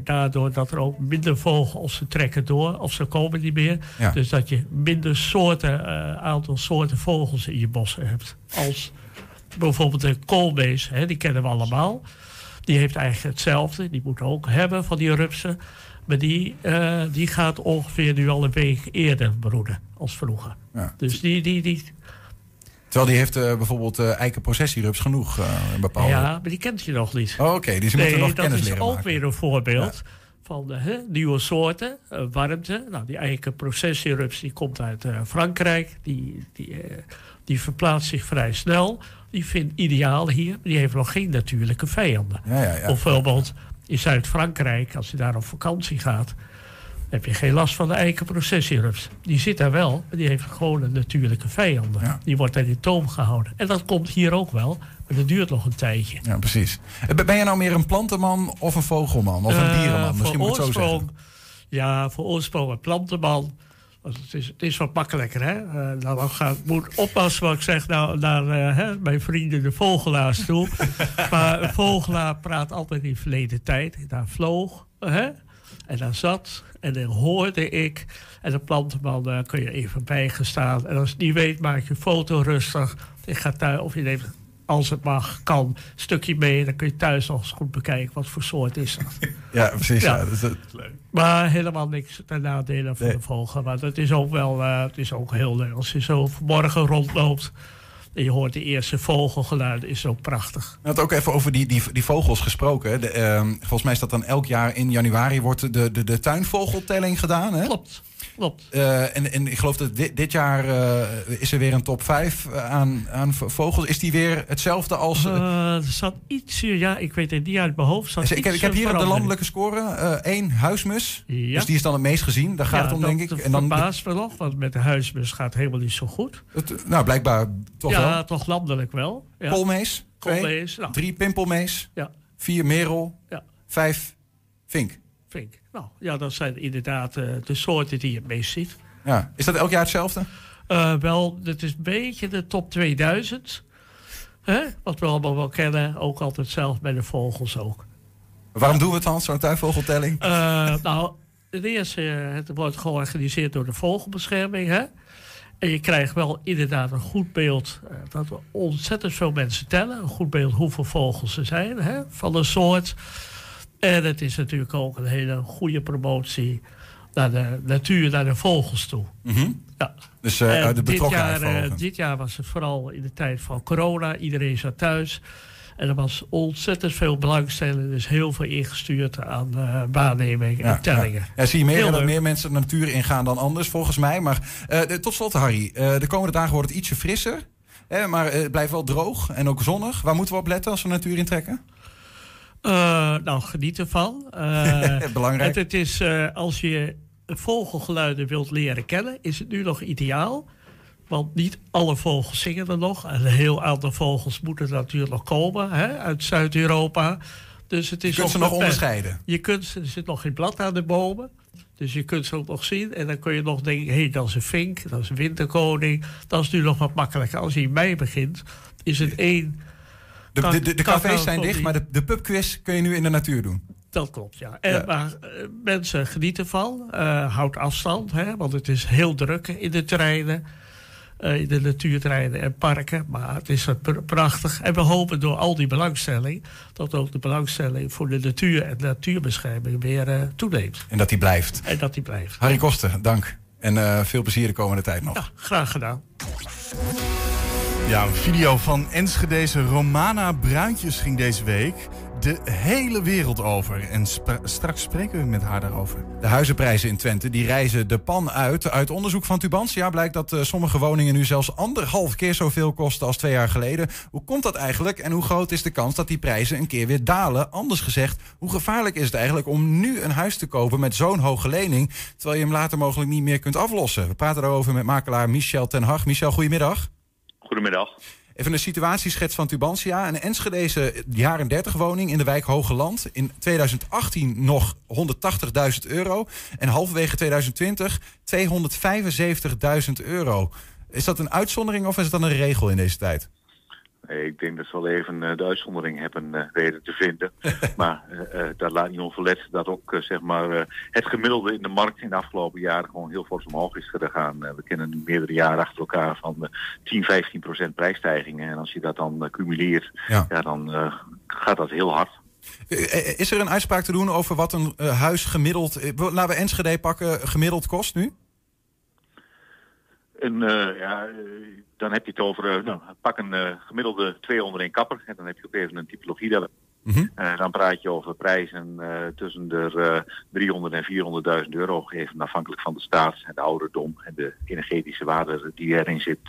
daardoor dat er ook minder vogels ze trekken door, of ze komen niet meer. Ja. Dus dat je minder soorten, aantal soorten vogels in je bossen hebt. Als bijvoorbeeld de koolmees, hè, die kennen we allemaal. Die heeft eigenlijk hetzelfde, die moet ook hebben van die rupsen. Maar die, eh, die gaat ongeveer nu al een week eerder broeden als vroeger. Ja. Dus die, die, die, Terwijl die heeft eh, bijvoorbeeld eh eikenprocessierups genoeg. bepaalde... ja, maar die kent je nog niet. Oh, Oké, die ze moeten nog dat kennis is leren ook maken. weer een voorbeeld van hè, nieuwe soorten, warmte. Nou, die eigen processierups die komt uit Frankrijk. Die, die, die verplaatst zich vrij snel. Die vindt ideaal hier. Die heeft nog geen natuurlijke vijanden. Ja, ja, ja. Of bijvoorbeeld in Zuid-Frankrijk, als je daar op vakantie gaat, heb je geen last van de eikenprocessierups. Die zit daar wel, maar die heeft gewoon een natuurlijke vijanden. Ja. Die wordt in de toom gehouden. En dat komt hier ook wel, maar dat duurt nog een tijdje. Ja, precies. Eh, Ben je nou meer een plantenman of een vogelman? Of een Eh, dierenman? Misschien moet ik het zo zeggen. Ja, voor oorsprong een plantenman. Want Het is, het is wat makkelijker, hè? Eh, nou, dan ga, ik moet oppassen wat ik zeg nou, naar eh, hè, mijn vrienden de vogelaars toe. maar een vogelaar praat altijd in verleden tijd. Daar vloog, hè? En daar zat, en dan hoorde ik. En de plantenman, daar kun je even bijgestaan. En als je het niet weet, maak je foto rustig. Ik ga thuis, of je neemt, als het mag, kan, een stukje mee. Dan kun je thuis nog eens goed bekijken wat voor soort is dat. Ja, precies. Ja. Ja. dat is het. Maar helemaal niks ten nadele van Nee. de vogel. Maar het is ook wel eh, het is ook heel leuk. Als je zo vanmorgen rondloopt en je hoort de eerste vogelgeluiden, is ook prachtig. We hadden ook even over die, die, die vogels gesproken. De, ehm, volgens mij is dat dan elk jaar in januari wordt de, de, de tuinvogeltelling gedaan. Hè? Klopt, klopt. Eh, en, en ik geloof dat dit, dit jaar eh, is er weer een top 5 aan, aan v- vogels. Is die weer hetzelfde als... Eh, er zat iets, eh, ja, ik weet het niet uit mijn hoofd. zat Dus ik, heb, ik heb eh, hier de verandering. landelijke score. eh één huismus. Ja. Dus die is dan het meest gezien. Daar gaat Ja, het om, denk ik. En dan, verbaast me nog, want met de huismus gaat het helemaal niet zo goed. het, nou, blijkbaar toch ja, wel. toch landelijk wel. Ja. Koolmees. Twee. Koolmees, nou, Drie pimpelmees. Ja. Vier merel. Ja. Vijf vink. Vind ik. Nou, ja, dat zijn inderdaad eh, de soorten die je het meest ziet. Ja. Is dat elk jaar hetzelfde? Eh, wel, dit is een beetje de top 2000. Hè? Wat we allemaal wel kennen. Ook altijd zelf bij de vogels ook. Waarom doen we het dan, zo'n tuinvogeltelling? Eh, nou, ten eerste, het wordt georganiseerd door de vogelbescherming. Hè? En je krijgt wel inderdaad een goed beeld. dat er ontzettend veel mensen tellen. Een goed beeld hoeveel vogels er zijn hè, van een soort. En het is natuurlijk ook een hele goede promotie naar de natuur, naar de vogels toe. Mhm. Ja. Dus uh, En de dit, betrokkenheid jaar, eh, dit jaar was het vooral in de tijd van corona. Iedereen zat thuis. En er was ontzettend veel belangstelling. Dus heel veel ingestuurd aan eh waarnemingen en tellingen. Ja, zie je meer dat meer mensen de natuur ingaan dan anders, volgens mij. Maar eh, de- tot slot, Harry. eh, de komende dagen wordt het ietsje frisser. Hè, maar eh, het blijft wel droog en ook zonnig. Waar moeten we op letten als we de natuur intrekken? Eh, nou, geniet ervan. Eh, Belangrijk. Het, het is, eh, als je vogelgeluiden wilt leren kennen, is het nu nog ideaal. Want niet alle vogels zingen er nog. En een heel aantal vogels moeten natuurlijk nog komen hè, uit Zuid-Europa. Dus het is Je kunt ze nog onderscheiden. Je kunt, er zit nog geen blad aan de bomen. Dus je kunt ze ook nog zien. En dan kun je nog denken, hé, hey, dat is een vink, dat is een winterkoning. Dat is nu nog wat makkelijker. Als je in mei begint, is het één... De, de, de, cafés zijn dicht, maar de, de pubquiz kun je nu in de natuur doen. Dat klopt, ja. En, Ja. Maar eh, mensen genieten van. eh houd afstand, hè, want het is heel druk in de terreinen. eh, in de natuurterreinen en parken. Maar het is pr- prachtig. En we hopen door al die belangstelling... dat ook de belangstelling voor de natuur en natuurbescherming weer toeneemt. En dat die blijft. En dat die blijft. Harry Koster, dank. En veel plezier de komende tijd nog. Ja, graag gedaan. Ja, een video van Enschedeze Romana Bruintjes ging deze week de hele wereld over. En straks spreken we met haar daarover. De huizenprijzen in Twente die reizen de pan uit. Uit onderzoek van Tubantia blijkt dat eh, sommige woningen nu zelfs anderhalf keer zoveel kosten als twee jaar geleden. Hoe komt dat eigenlijk en hoe groot is de kans dat die prijzen een keer weer dalen? Anders gezegd, hoe gevaarlijk is het eigenlijk om nu een huis te kopen met zo'n hoge lening, terwijl je hem later mogelijk niet meer kunt aflossen? We praten daarover met makelaar Michel ten Hag. Michel, goedemiddag. Goedemiddag. Even een situatieschets van Tubantia. Een Enschedeze jaren 30 woning in de wijk Hogeland. In 2018 nog 180.000 euro. En halverwege 2020 275.000 euro. Is dat een uitzondering of is dat een regel in deze tijd? Eh, Ik denk dat ze wel even eh, de uitzondering hebben eh, weten te vinden. maar dat laat niet onverlet dat ook zeg maar, het gemiddelde in de markt in de afgelopen jaren gewoon heel fors omhoog is gegaan. We kennen nu meerdere jaren achter elkaar van eh, 10, 15 procent prijsstijgingen. En als je dat dan cumuleert, Ja. ja. dan gaat dat heel hard. Is er een uitspraak te doen over wat een huis gemiddeld... Laten we Enschede pakken, gemiddeld kost nu? En eh, ja, eh, dan heb je het over, eh, nou, pak een gemiddelde 201 kapper. En dan heb je ook even een typologie daar. Mhm. Dan praat je over prijzen tussen de eh 300 en 400.000 euro, even afhankelijk van de staat en de ouderdom en de energetische waarde die erin zit.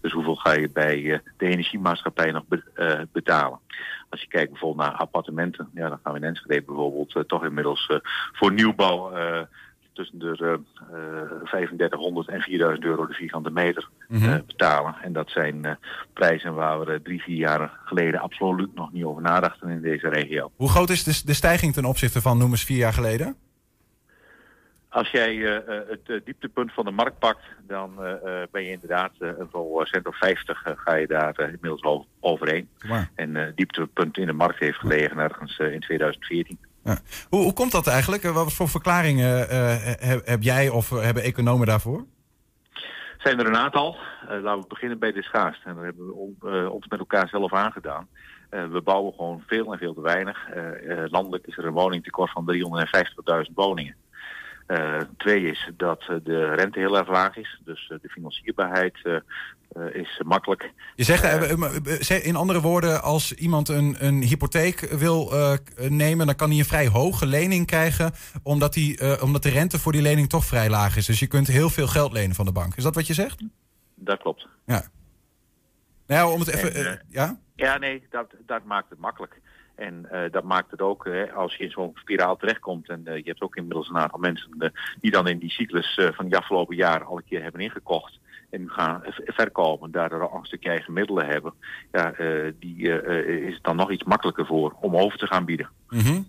Dus hoeveel ga je bij de energiemaatschappij nog be- betalen? Als je kijkt bijvoorbeeld naar appartementen, ja, dan gaan we in Enschede bijvoorbeeld toch inmiddels voor nieuwbouw tussen de eh, eh, 3500 en 4000 euro de vierkante meter eh, betalen. En dat zijn eh, prijzen waar we eh, drie, vier jaar geleden absoluut nog niet over nadachten in deze regio. Hoe groot is de, de stijging ten opzichte van, noem eens, vier jaar geleden? Als jij eh, eh, het eh, dieptepunt van de markt pakt, dan eh, eh, ben je inderdaad eh, een voor cent of 50 eh, ga je daar eh, inmiddels overheen. En eh dieptepunt in de markt heeft gelegen ergens eh, in 2014. Hoe, komt dat eigenlijk? Eh, Wat voor verklaringen eh, heb, jij of hebben economen daarvoor? zijn er een aantal. Eh, laten we beginnen bij de schaarste. En daar hebben we eh, ons met elkaar zelf aangedaan. Eh, we bouwen gewoon veel en veel te weinig. Eh, eh, landelijk is er een woningtekort van 350.000 woningen. Eh, twee is dat eh, de rente heel erg laag is. Dus eh, de financierbaarheid is makkelijk. Je zegt zeg- in andere woorden, als iemand een, een hypotheek wil nemen, dan kan hij een vrij hoge lening krijgen, omdat, die, omdat de rente voor die lening toch vrij laag is. Dus je kunt heel veel geld lenen van de bank. Is dat wat je zegt? Dat klopt. Ja. Nou om het even. En, ja? Ja, nee, dat, dat maakt het makkelijk. En eh, dat maakt het ook, eh, als je in zo'n spiraal terechtkomt... en eh, je hebt ook inmiddels een aantal mensen die dan in die cyclus van die afgelopen jaren al een keer hebben ingekocht... en nu gaan verkopen, daardoor al een stukje eigen middelen hebben... ja, die is het dan nog iets makkelijker voor om over te gaan bieden. Mhm.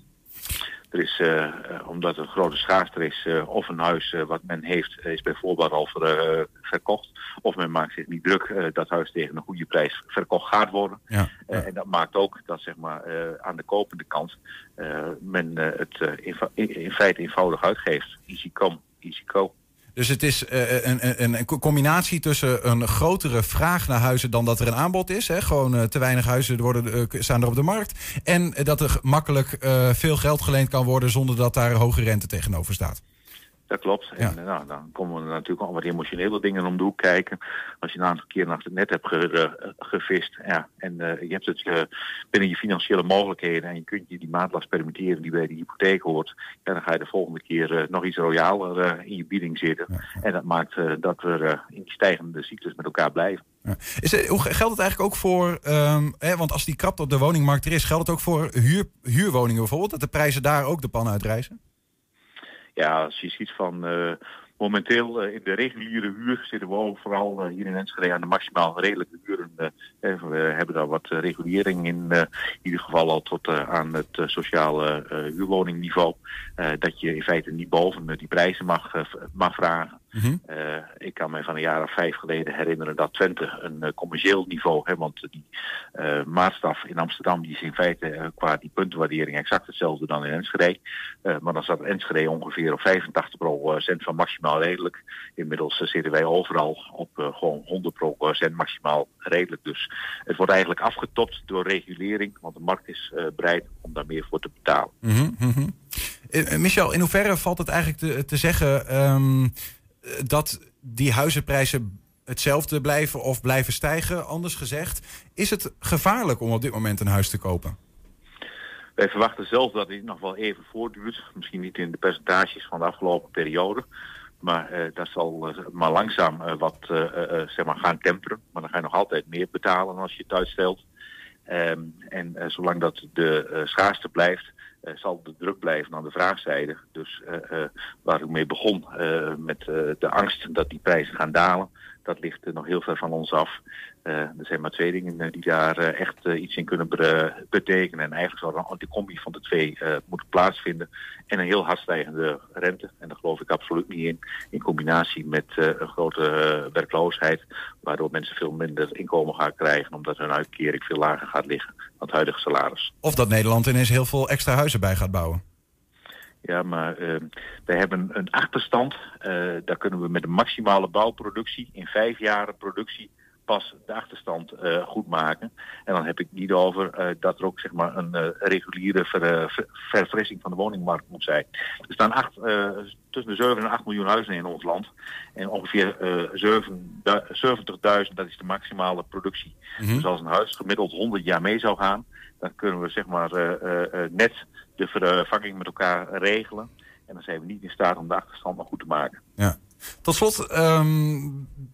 Er is, eh, eh, omdat er een grote schaarste is, eh, of een huis wat men heeft, is bijvoorbeeld al ver, verkocht. Of men maakt zich niet druk dat huis tegen een goede prijs verkocht gaat worden. Ja. En dat maakt ook dat zeg maar, aan de kopende kant men het in, in, in feite eenvoudig uitgeeft. Easy come, easy go. Dus het is eh, een, een, een combinatie tussen een grotere vraag naar huizen dan dat er een aanbod is. Hè? Gewoon eh, te weinig huizen worden, eh, staan er op de markt. En eh, dat er makkelijk eh, veel geld geleend kan worden zonder dat daar hoge rente tegenover staat. Dat klopt. En Ja. eh, nou, dan komen er natuurlijk al wat emotionele dingen om de hoek kijken. Als je een aantal keer achter het net hebt ge- eh, gevist. Ja, en eh, je hebt het eh, binnen je financiële mogelijkheden. En je kunt je die maandlast permitteren die bij de hypotheek hoort. Ja, dan ga je de volgende keer nog iets royaler in je bieding zitten. En dat maakt dat we in die stijgende cyclus met elkaar blijven. Is hoe geldt het eigenlijk ook voor, ehm, hè, want als die krapte op de woningmarkt er is, geldt het ook voor huur, huurwoningen bijvoorbeeld? Dat de prijzen daar ook de pan uitreizen? Ja, als je ziet van eh, momenteel eh, in de reguliere huur zitten we ook vooral eh, hier in Enschede aan de maximaal redelijke huren. we hebben daar wat regulering in, in ieder geval al tot aan het sociale huurwoningniveau. dat je in feite niet boven die prijzen mag, mag vragen. Mhm. Eh, ik kan me van een jaar of vijf geleden herinneren dat Twente een eh, commercieel niveau, hè, want die eh, maatstaf in Amsterdam die is in feite qua die puntenwaardering exact hetzelfde dan in Enschede. Eh, maar dan zat Enschede ongeveer op 85 procent van maximaal redelijk. Inmiddels zitten wij overal op gewoon 100 procent maximaal redelijk. Dus het wordt eigenlijk afgetopt door regulering, want de markt is eh, bereid om daar meer voor te betalen. Mhm, mhm. Michel, in hoeverre valt het eigenlijk te, te zeggen ehm, eh, dat die huizenprijzen hetzelfde blijven of blijven stijgen? Anders gezegd, is het gevaarlijk om op dit moment een huis te kopen? Wij verwachten zelf dat dit nog wel even voortduurt. Misschien niet in de percentages van de afgelopen periode. Maar eh, dat zal eh, maar langzaam eh, wat zeg maar gaan temperen. Maar dan ga je nog altijd meer betalen als je het uitstelt. Ehm, en zolang dat de schaarste blijft, eh, zal de druk blijven aan de vraagzijde. Dus eh, eh, waar ik mee begon met de angst dat die prijzen gaan dalen, dat ligt nog heel ver van ons af. Eh, er zijn maar twee dingen eh, die daar eh, echt iets in kunnen betekenen. En eigenlijk zou dan de combi van de twee moeten plaatsvinden. En een heel hard stijgende rente. En daar geloof ik absoluut niet in. In combinatie met een grote werkloosheid. Waardoor mensen veel minder inkomen gaan krijgen. Omdat hun uitkering veel lager gaat liggen dan het huidige salaris. Of dat Nederland ineens heel veel extra huizen bij gaat bouwen? Ja, maar eh, wij hebben een achterstand. Eh, daar kunnen we met de maximale bouwproductie in vijf jaar productie pas de achterstand eh, goed maken. En dan heb ik niet over eh, dat er ook zeg maar een reguliere ver, ver- verfrissing van de woningmarkt moet zijn. Er staan acht, tussen de 7 en 8 miljoen huizen in ons land. En ongeveer eh 7 du- 70.000, dat is de maximale productie. Dus als een huis gemiddeld 100 jaar mee zou gaan, dan kunnen we zeg maar eh, eh, eh, net de vervanging met elkaar regelen. En dan zijn we niet in staat om de achterstand nog goed te maken. Ja. Tot slot, ehm,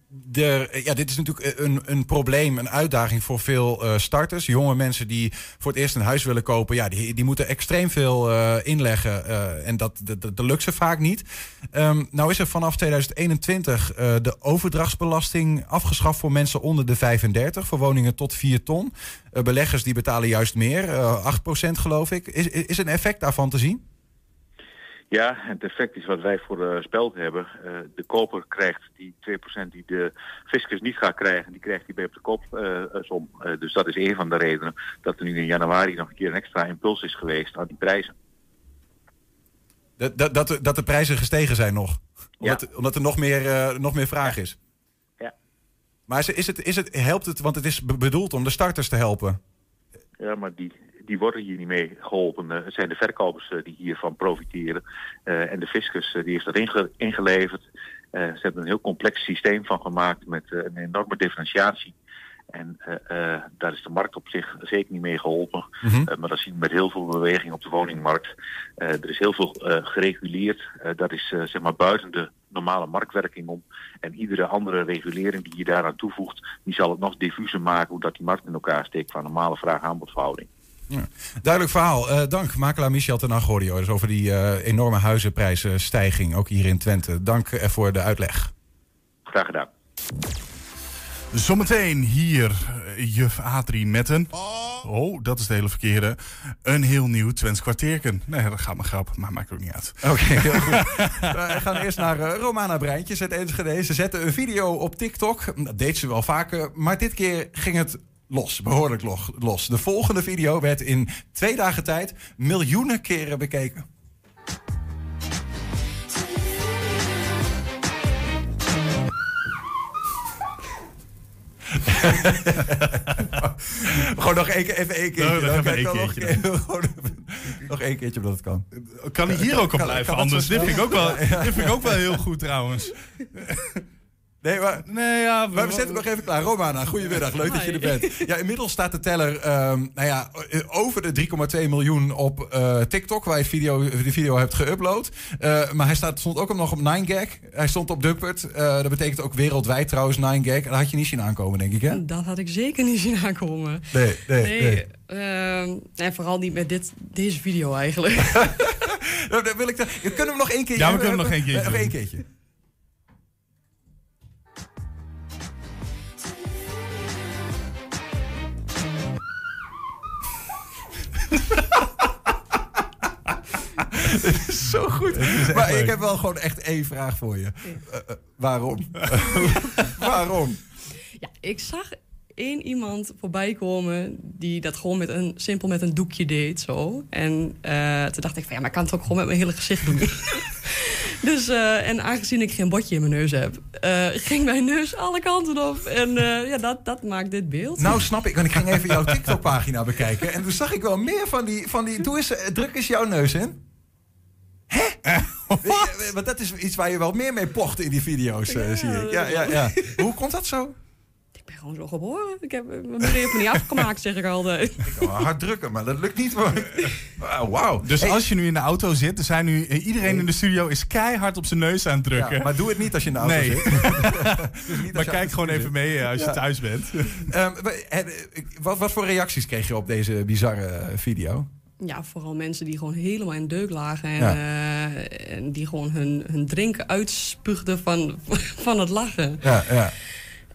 de, ja, dit is natuurlijk een, een probleem, een uitdaging voor veel eh, starters. Jonge mensen die voor het eerst een huis willen kopen, ja, die, die moeten extreem veel eh, inleggen. eh, en dat, dat, lukt ze vaak niet. Ehm, nou is er vanaf 2021 eh, de overdrachtsbelasting afgeschaft voor mensen onder de 35, voor woningen tot 4 ton. Eh, beleggers die betalen juist meer, eh 8% geloof ik. Is, is een effect daarvan te zien? Ja, het effect is wat wij voor uh, speld hebben. Uh, de koper krijgt die 2% die de fiscus niet gaat krijgen, die krijgt hij bij op de kopsom. Uh, dus dat is een van de redenen dat er nu in januari nog een keer een extra impuls is geweest aan die prijzen. Dat, dat, dat, de, dat de prijzen gestegen zijn nog? Omdat, ja. omdat er nog meer, nog meer vraag is? Ja. Maar is het, is het, helpt het, want het is bedoeld om de starters te helpen? Ja, maar die, die worden hier niet mee geholpen. Uh, het zijn de verkopers uh, die hiervan profiteren. Uh, en de fiscus die heeft dat inge ingeleverd. ze hebben een heel complex systeem van gemaakt met een enorme differentiatie. En daar is de markt op zich zeker niet mee geholpen. Mm -hmm. maar dat zien we met heel veel beweging op de woningmarkt. er is heel veel gereguleerd. dat is zeg maar buiten de normale marktwerking om. En iedere andere regulering die je daaraan toevoegt, die zal het nog diffuser maken hoe dat die markt in elkaar steekt van normale vraag-aanbodverhouding. Ja. Duidelijk verhaal. Uh, dank, makelaar Michel ten Agorio. Dus over die uh, enorme huizenprijzenstijging, ook hier in Twente. Dank uh, voor de uitleg. Graag gedaan. Zometeen hier juf Adrie met een... Oh, dat is de hele verkeerde. Een heel nieuw Twents kwartierken. Nee, dat gaat maar grap, maar maakt ook niet uit. Oké, okay, heel goed. We gaan eerst naar uh, Romana Breintjes uit Enschede. Ze zette een video op TikTok. Dat deed ze wel vaker, maar dit keer ging het los, behoorlijk los. De volgende video werd in twee dagen tijd miljoenen keren bekeken. Gewoon nog één keer, even één keer. No, nog even één keertje. Nog, gewoon, Nog één keertje omdat het kan. Kan hij hier ook op blijven anders? ik dit vind ik ook wel heel goed trouwens. Nee, maar, Nee, ja, maar we zetten nog even klaar. Romana, goedemiddag. Leuk dat je er bent. Ja, inmiddels staat de teller ehm, nou ja, over de 3,2 miljoen op eh, TikTok, waar je video, de video hebt geüpload. Eh, maar hij staat, stond ook nog op 9gag. Hij stond op Duckpert. Eh, dat betekent ook wereldwijd trouwens 9gag. Dat had je niet zien aankomen, denk ik, hè? Dat had ik zeker niet zien aankomen. Nee, nee, Nee, nee. ehm, en vooral niet met dit, deze video eigenlijk. Nou, wil ik dat- kunnen we hem nog één keertje Ja, we kunnen nog één keertje Nog één keertje. Het is zo goed. Maar leuk. ik heb wel gewoon echt één vraag voor je. Eh, eh, waarom? waarom? ja, ik zag één iemand voorbij komen die dat gewoon met een, simpel met een doekje deed. Zo. En eh, toen dacht ik van ja, maar ik kan het ook gewoon met mijn hele gezicht doen. dus, eh, en aangezien ik geen botje in mijn neus heb, eh, ging mijn neus alle kanten op. En eh, ja, dat, dat maakt dit beeld. Nou, snap ik. Want ik ging even jouw TikTok-pagina bekijken. En toen zag ik wel meer van die... Van die doe eens, druk eens jouw neus in. Hè? Wat? Want dat is iets waar je wel meer mee pocht in die video's, zie ik. Ja, ja, ja. Hoe komt dat zo? Ik ben gewoon zo geboren. Ik heb mijn moeder heeft me niet afgemaakt, zeg ik altijd. Ik hard drukken, maar dat lukt niet. hoor. Wauw, Wauw. Dus Hey, als je nu in de auto zit, er zijn nu iedereen in de studio is keihard op zijn neus aan het drukken. ja, maar doe het niet als je in de auto Nee. zit. Dus niet Maar kijk gewoon even zit. mee eh, als je Ja. thuis bent. Ehm, eh, wat, wat voor reacties kreeg je op deze bizarre video? Ja, vooral mensen die gewoon helemaal in deuk lagen. En, Ja. eh, en die gewoon hun, hun drinken uitspuugden van, van het lachen. Ja, ja.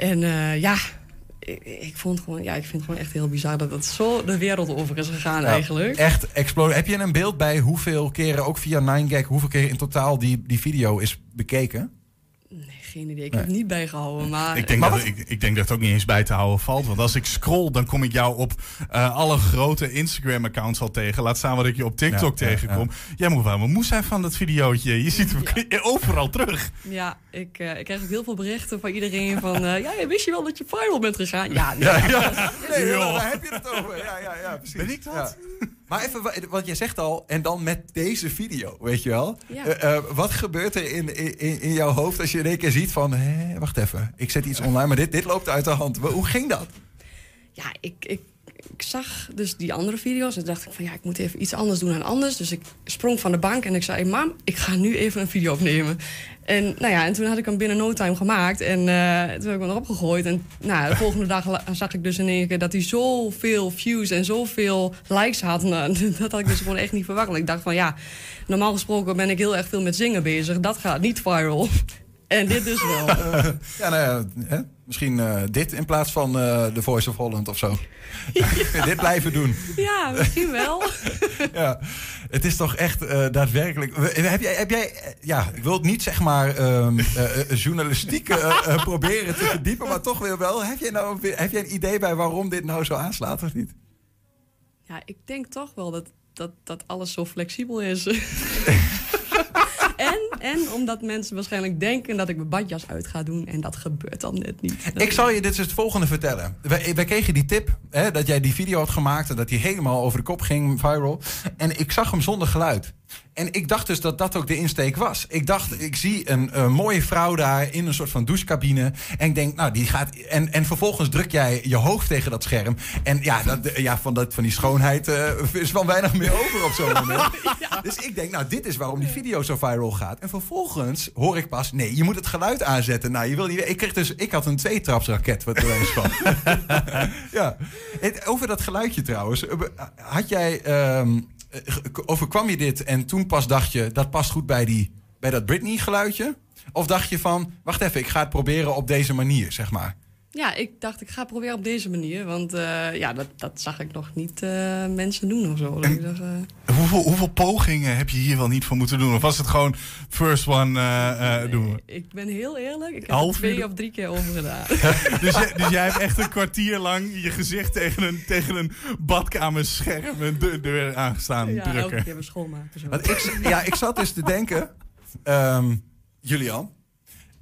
En eh, ja, ik, ik vond gewoon, ja, ik vind het gewoon echt heel bizar dat het zo de wereld over is gegaan Ja, eigenlijk. Echt explosie. Heb je een beeld bij hoeveel keren, ook via 9gag, hoeveel keer in totaal die, die video is bekeken? Nee, geen idee. Ik Nee. heb het niet bijgehouden. Maar Ik denk, Maar dat, ik, ik denk dat het ook niet eens bij te houden valt. Want als ik scroll, dan kom ik jou op eh, alle grote Instagram-accounts al tegen. Laat staan wat ik je op TikTok Ja, ja, tegenkom. Jij moet wel moe zijn van dat videootje. Je ziet hem overal terug. ja, ik, eh, ik krijg ook heel veel berichten van iedereen van... eh, ja, wist je wel dat je viral bent gegaan? Ja, nee. Nee, Ja. daar heb je het over. Ja, ja, ja, precies. Ben ik dat? Maar even, wa- want jij zegt al, en dan met deze video, weet je wel? Ja. Eh, eh, wat gebeurt er in, in, in jouw hoofd als je in één keer ziet van... Hé, wacht even, ik zet iets online, maar dit, dit loopt uit de hand. Hoe ging dat? ja, ik, ik, ik zag dus die andere video's en dacht ik van ja, ik moet even iets anders doen dan anders. Dus ik sprong van de bank en ik zei, mam, ik ga nu even een video opnemen. En, nou ja, en toen had ik hem binnen no time gemaakt en eh, toen heb ik hem erop gegooid. En nou, de volgende dag zag ik dus in één keer dat hij zoveel views en zoveel likes had. Nou, dat had ik dus gewoon echt niet verwacht. Ik dacht van ja, normaal gesproken ben ik heel erg veel met zingen bezig. Dat gaat niet viral. En dit dus wel. Ja, nou ja, hè? misschien eh, dit in plaats van eh The Voice of Holland of zo. dit blijven doen. Ja, misschien wel. Ja, het is toch echt eh, daadwerkelijk. We- Heb jij, heb jij eh, ja, ik wil het niet zeg maar ehm, eh, eh, journalistiek eh, eh, proberen te verdiepen, maar toch weer wel. Heb jij nou heb jij een idee bij waarom dit nou zo aanslaat of niet? Ja, ik denk toch wel dat, dat, dat alles zo flexibel is. En, omdat mensen waarschijnlijk denken dat ik mijn badjas uit ga doen. En dat gebeurt dan net niet. Ik zal je dit is het volgende vertellen. Wij, wij kregen die tip hè, dat jij die video had gemaakt en dat die helemaal over de kop ging, viral. En ik zag hem zonder geluid. En ik dacht dus dat dat ook de insteek was. Ik dacht, ik zie een, mooie vrouw daar in een soort van douchecabine. En ik denk, nou, die gaat. En, en vervolgens druk jij je hoofd tegen dat scherm. En ja, dat, ja van, dat, van die schoonheid eh, is wel weinig meer over op zo'n moment. Dus ik denk, nou, dit is waarom die video zo viral gaat. En vervolgens hoor ik pas, nee, je moet het geluid aanzetten. Nou, je wil niet. Ik, kreeg dus, ik had een tweetrapsraket, wat er eens van. ja. Over dat geluidje trouwens. eh, Had jij. ehm, eh, overkwam je dit en toen pas dacht je, dat past goed bij, die, bij dat Britney-geluidje? Of dacht je van, wacht even, ik ga het proberen op deze manier, zeg maar. Ja, ik dacht ik ga het proberen op deze manier. Want eh, ja, dat, dat zag ik nog niet eh, mensen doen of zo. Dus dacht, eh, Hoeveel, hoeveel pogingen heb je hier wel niet voor moeten doen? Of was het gewoon first one eh, eh, doen? we? ik ben heel eerlijk. Ik heb Half er twee uur? of drie keer over gedaan. Dus, jij- dus jij hebt echt een kwartier lang je gezicht tegen een, tegen een badkamerscherm en de deur aangestaan ja, elke drukken. keer weer schoonmaken. Zo. Want ik, ja, ik zat dus te denken, ehm, Julian.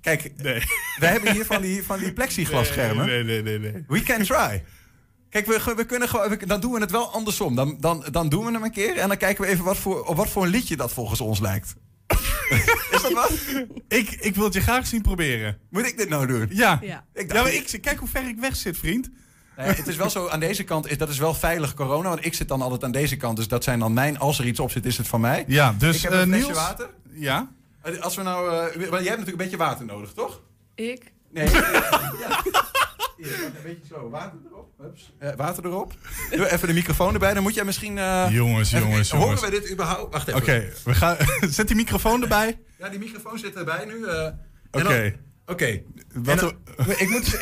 Kijk, Nee. we hebben hier van die, van die plexiglasschermen. Nee, nee, nee, nee. We can try. Kijk, we, we kunnen gewoon, we- dan doen we het wel andersom. Dan, dan, dan doen we hem een keer en dan kijken we even wat voor, op wat voor een liedje dat volgens ons lijkt. Is dat wat? Ik, ik wil het je graag zien proberen. Moet ik dit nou doen? Ja. Ja. Ik dacht- Ja, maar ik, kijk hoe ver ik weg zit, vriend. Nee, het is wel zo, aan deze kant, is, dat is wel veilig corona. Want ik zit dan altijd aan deze kant. Dus dat zijn dan mijn, als er iets op zit, is het van mij. Ja, dus ik heb eh, een flesje Niels. water. Ja? Als we nou, eh, want jij hebt natuurlijk een beetje water nodig, toch? Ik? Nee. ja. Hier, een beetje zo. Water erop. Hups. Eh, water erop. Doe even de microfoon erbij. Dan moet jij misschien... eh, Jongens, even- jongens, Horen jongens. we dit überhaupt? Wacht even. Oké, we gaan. Zet die microfoon erbij. Ja, die microfoon zit erbij nu. eh. Oké. Oké. Wat Ik moet...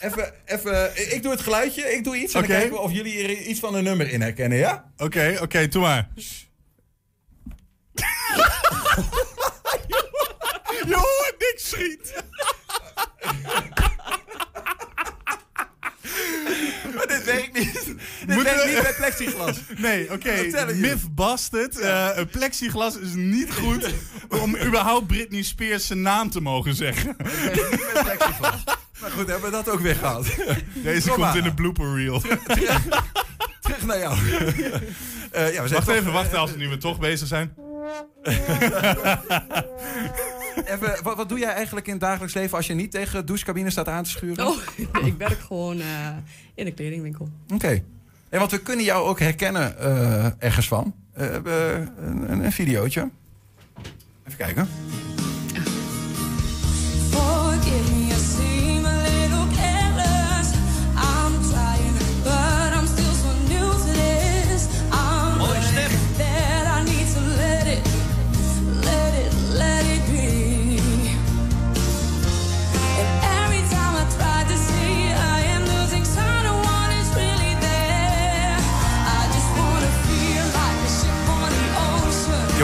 Even, even, ik doe het geluidje, ik doe iets en Oké. dan kijken we of jullie er iets van een nummer in herkennen, ja? Oké, oké, doe maar. Je hoort niks, vriend. Maar dit werkt niet. Dit Moeten we- niet bij plexiglas. Nee, oké. Tellen Myth busted. Eh, een plexiglas is niet goed om überhaupt Britney Spears zijn naam te mogen zeggen. Niet met plexiglas. Maar goed, hebben we dat ook weer gehad. Deze Kom komt in de blooper reel. Terug naar jou. Eh, ja, we zijn Wacht toch- even, wacht als nu we toch bezig zijn. even wat, wat doe jij eigenlijk in het dagelijks leven als je niet tegen douchecabine staat aan te schuren? Oh, ik werk gewoon eh, in de kledingwinkel. Oké. Ja, want we kunnen jou ook herkennen eh, ergens van. Eh, we hebben een, een, een videootje. Even kijken.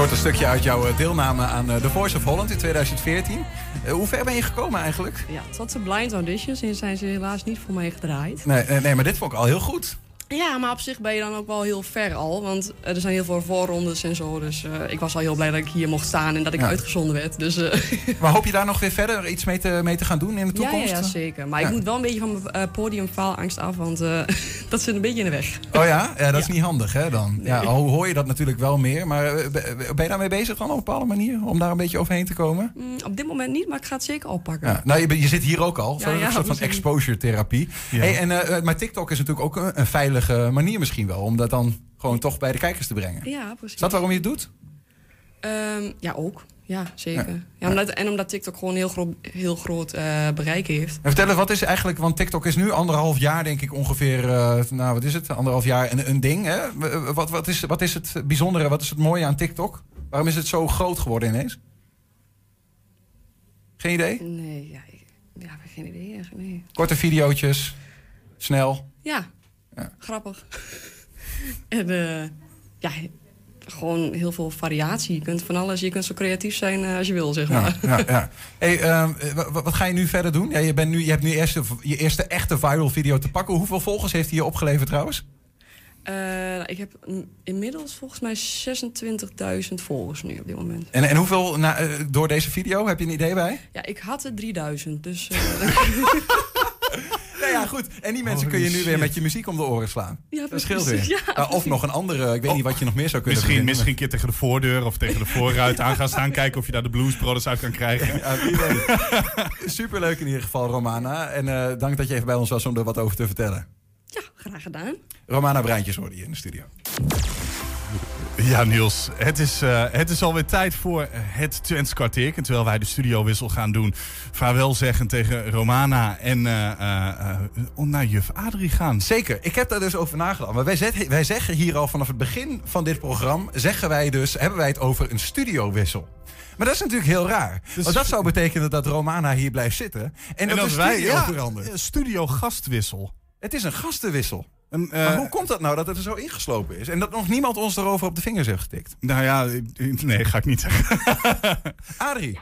Hoort een stukje uit jouw eh, deelname aan eh, The Voice of Holland in 2014. Eh, hoe ver ben je gekomen eigenlijk? Ja, tot de blind auditions en zijn ze helaas niet voor mij gedraaid. Nee, nee, maar dit vond ik al heel goed. Ja, maar op zich ben je dan ook wel heel ver al. Want eh, er zijn heel veel voorrondes en zo. Dus eh, ik was al heel blij dat ik hier mocht staan en dat ik Ja. uitgezonden werd. Dus eh, Maar hoop je daar nog weer verder iets mee te, mee te gaan doen in de ja, toekomst? ja, ja, zeker. Maar Ja. ik moet wel een beetje van mijn uh, podiumfaalangst af. Want eh, dat zit een beetje in de weg. Oh ja? Ja, dat is Ja. niet handig hè dan. Ja, al hoor je dat natuurlijk wel meer. Maar ben je daarmee bezig dan op een bepaalde manier? Om daar een beetje overheen te komen? Mm, op dit moment niet, maar ik ga het zeker oppakken. Ja, nou, je, zit hier ook al. Ja, ja, soort van misschien. exposure therapie. Ja. Hey, en, eh, maar TikTok is natuurlijk ook een, een manier misschien wel. Om dat dan gewoon toch bij de kijkers te brengen. Ja, precies. Is dat waarom je het doet? Ehm, ja, ook. Ja, zeker. Ja. Ja. omdat, en omdat TikTok gewoon heel, groot heel groot eh, bereik heeft. En vertel eens, wat is eigenlijk, want TikTok is nu anderhalf jaar denk ik ongeveer, eh, nou wat is het, anderhalf jaar een, een ding. Hè? Wat, wat, is, wat is het bijzondere, wat is het mooie aan TikTok? Waarom is het zo groot geworden ineens? Geen idee? Nee, ja, ik, ja, geen idee. echt, Nee. Korte videootjes, snel. Ja, Ja. grappig. en eh, ja, gewoon heel veel variatie. Je kunt van alles, je kunt zo creatief zijn eh, als je wil, zeg maar. Ja, ja, ja. Hey, ehm, wa- wat ga je nu verder doen? Ja, je, bent nu, je hebt nu eerst de- je eerste echte viral video te pakken. Hoeveel volgers heeft hij je opgeleverd trouwens? Eh, ik heb inmiddels volgens mij 26.000 volgers nu op dit moment. En, en hoeveel na, eh, door deze video? Heb je een idee bij? Ja, ik had er 3000, dus... eh, Nou ja, goed. En die mensen Holy kun je nu weer met je muziek om de oren slaan. Ja, dat scheelt weer. Ja, of nog een andere, ik weet niet wat je nog meer zou kunnen Misschien, misschien een keer tegen de voordeur of tegen de voorruit aan gaan staan. Kijken of je daar de Blues Brothers uit kan krijgen. Ja, wie weet. Superleuk in ieder geval, Romana. En eh, dank dat je even bij ons was om er wat over te vertellen. ja, graag gedaan. Romana Breintjes hoorde je in de studio. Ja, Niels. Het is, eh, het is alweer tijd voor het Twents kwartier. En terwijl wij de studiowissel gaan doen, vaarwel zeggen tegen Romana en om naar juf Adrie gaan. Zeker, ik heb daar dus over nagedacht. Maar wij, zet- wij zeggen hier al vanaf het begin van dit programma... Zeggen wij dus, hebben wij het over een studiowissel. Maar dat is natuurlijk heel raar. Want dat zou betekenen dat Romana hier blijft zitten... en, dat, de studio ja, studio gastwissel. Het is een gastenwissel. Een, eh, maar hoe komt dat nou dat het er zo ingeslopen is? En dat nog niemand ons erover op de vingers heeft getikt? Nou ja, nee, ga ik niet zeggen. Adrie,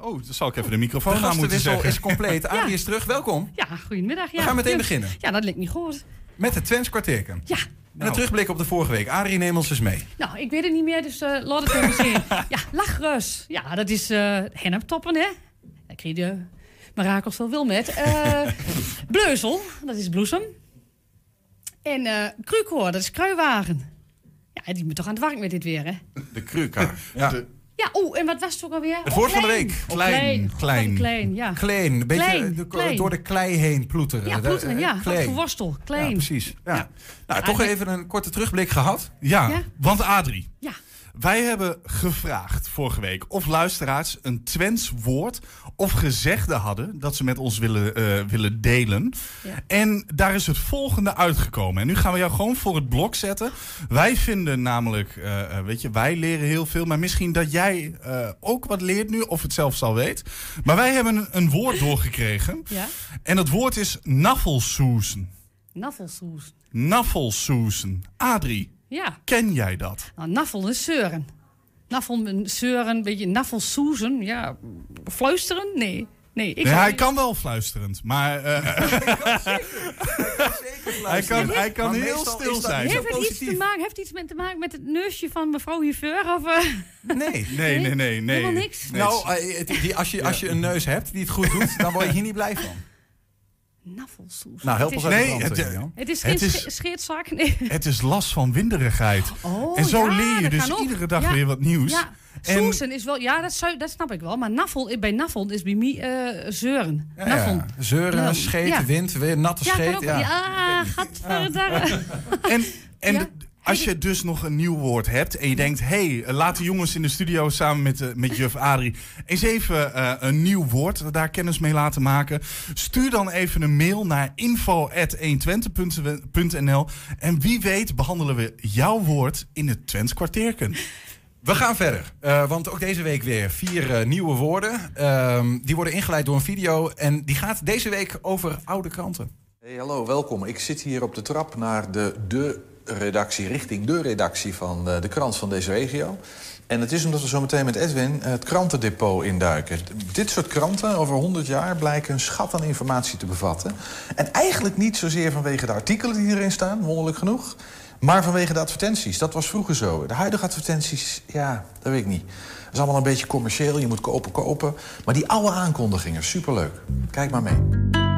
Oh, dan zal ik even de de microfoon aan moeten gastenwissel zeggen. is compleet. Adrie is terug, welkom. Ja, goedemiddag. Ja. We gaan meteen Ja. beginnen. Ja, dat lijkt niet goed. Met het Twents kwartierken. Ja, En een terugblik op de vorige week. Adrie, neem ons eens mee. nou, ik weet het niet meer, dus eh laat het even zien. Ja, lachrus. Ja, dat is eh henneptoppen, hè? Daar kreeg je de mirakels wel wil met. Eh bleuzel, dat is bloesem. En eh Kruikhoor, dat is kruiwagen. Ja, die moet toch aan het werk met dit weer, hè? De kruka. Ja. Ja, oeh, en wat was het ook alweer? Het woord van de week. Oh, Klein. Klein. Klein, ja. Kleen. Een beetje Klein, de- klein. door de klei heen ploeteren. Ja, ploeteren, eh, ja. Wat klee. voor worstel. Klein. Ja, precies. Ja. Nou, toch Eigenlijk- even een korte terugblik gehad. Ja, Ja? want Adrie, Ja. Wij hebben gevraagd vorige week of luisteraars een Twents woord of gezegde hadden dat ze met ons willen, eh, willen delen. Ja. En daar is het volgende uitgekomen. En nu gaan we jou gewoon voor het blok zetten. Wij vinden namelijk, eh, eh, weet je, wij leren heel veel. Maar misschien dat jij ook wat leert nu, of het zelfs al weet. Maar wij hebben een, woord doorgekregen. Ja. En dat woord is naffelsoezen. Naffelsoes. Naffelsoezen. Adrie, Ja. ken jij dat? Nou, naffel is zeuren. Naffel en zeuren, een beetje naffelsoezen. Ja, fluisteren? Nee. Nee, ik Nee, hij kan wel fluisterend, maar eh, hij kan, hij kan Maar heel meestal stil zijn. Heeft het, iets te maken, heeft iets met te maken met het neusje van mevrouw Hiveur? Of, eh, Nee. Nee, nee, nee, nee. Helemaal niks? Nee, Nou, eh, die, als, je, als je een neus hebt die het goed doet, dan word je hier niet blij van. Naffelsoes. Nou, help het ons is, uit Nee, het- eh, Jan. Het is geen het is- scheerzak. Nee. het is last van winderigheid. Oh, en zo ja, leer je dus iedere dag Ja. weer wat nieuws. Ja, En- soezen is wel... Ja, dat, zou, dat snap ik wel. Maar naffel, bij naffel is bij mij eh, zeuren. Ja, naffel. ja. Zeuren, scheet, Ja. wind, weer natte scheet. ook. Ja. Ja, gadverdarre. En, en Ja. Als je dus nog een nieuw woord hebt en je denkt... hé, hey, laat de jongens in de studio samen met, eh, met juf Adrie... eens even eh, een nieuw woord, daar kennis mee laten maken. Stuur dan even een mail naar info.120.nl en wie weet behandelen we jouw woord in het Twents kwartierken. We gaan verder, eh, want ook deze week weer vier nieuwe woorden. Ehm, die worden ingeleid door een video en die gaat deze week over oude kranten. Hey, hallo, welkom. Ik zit hier op de trap naar de, de redactie, richting de redactie van eh, de krant van deze regio. En het is omdat we zo meteen met Edwin het krantendepot induiken. Dit soort kranten over 100 jaar blijken een schat aan informatie te bevatten. En eigenlijk niet zozeer vanwege de artikelen die erin staan, wonderlijk genoeg. Maar vanwege de advertenties. Dat was vroeger zo. De huidige advertenties, ja, dat weet ik niet. Dat is allemaal een beetje commercieel. Je moet kopen, kopen. Maar die oude aankondigingen, superleuk. Kijk maar mee.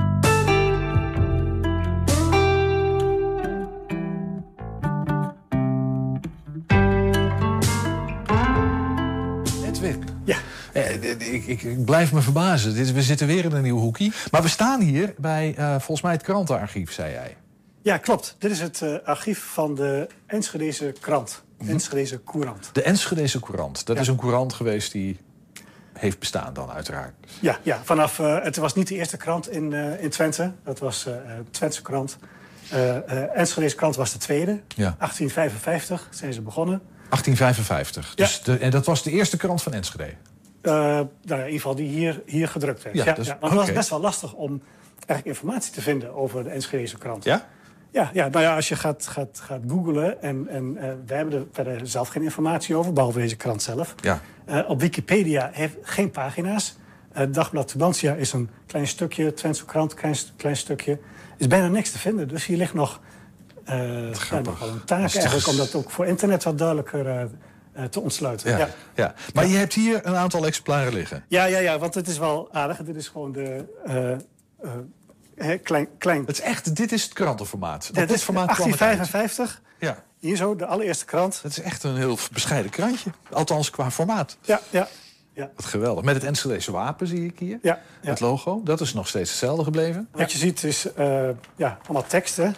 Ik, ik, ik blijf me verbazen. Dit, we zitten weer in een nieuw hoekie. Maar we staan hier bij eh, volgens mij het krantenarchief, zei jij. Ja, klopt. Dit is het eh, archief van de Enschedeze krant. Mhm. Enschedeze Courant. De Enschedeze Courant. Dat Ja. is een courant geweest die heeft bestaan dan uiteraard. Ja, ja vanaf, eh, het was niet de eerste krant in, in Twente. Dat was eh, Twentse krant. Enschedeze krant was de tweede. Ja. 1855 zijn ze begonnen. 1855. Dus de, en dat was de eerste krant van Enschede. Eh, nou, in ieder geval die hier, hier gedrukt werd. Ja, Ja, dus- ja, want het was best wel lastig om eigenlijk informatie te vinden over de Enschedeze krant. Ja? Ja, ja, nou ja, als je gaat, gaat, gaat googlen... en, en eh, wij hebben er verder zelf geen informatie over... behalve deze krant zelf. Ja. Eh, op Wikipedia heeft geen pagina's. Dagblad Tubantia is een klein stukje. Twentse krant, klein, klein stukje. Er is bijna niks te vinden. Dus hier ligt nog, nog wel een taak eigenlijk... om dat ook voor internet wat duidelijker te ontsluiten. Ja. Ja. Ja. Maar je hebt hier een aantal exemplaren liggen. Ja, ja, ja, want het is wel aardig. Dit is gewoon de... eh, eh, klein, klein, Het is echt, dit is het krantenformaat. Op dit dit formaat kwam het uit. 1855. Ja. Hier zo, de allereerste krant. Het is echt een heel bescheiden krantje. Althans qua formaat. Ja, ja, ja. Wat geweldig. Met het Enschedeze wapen zie ik hier. ja, ja. Het logo. Dat is nog steeds hetzelfde gebleven. Wat je ziet is eh, ja, allemaal teksten.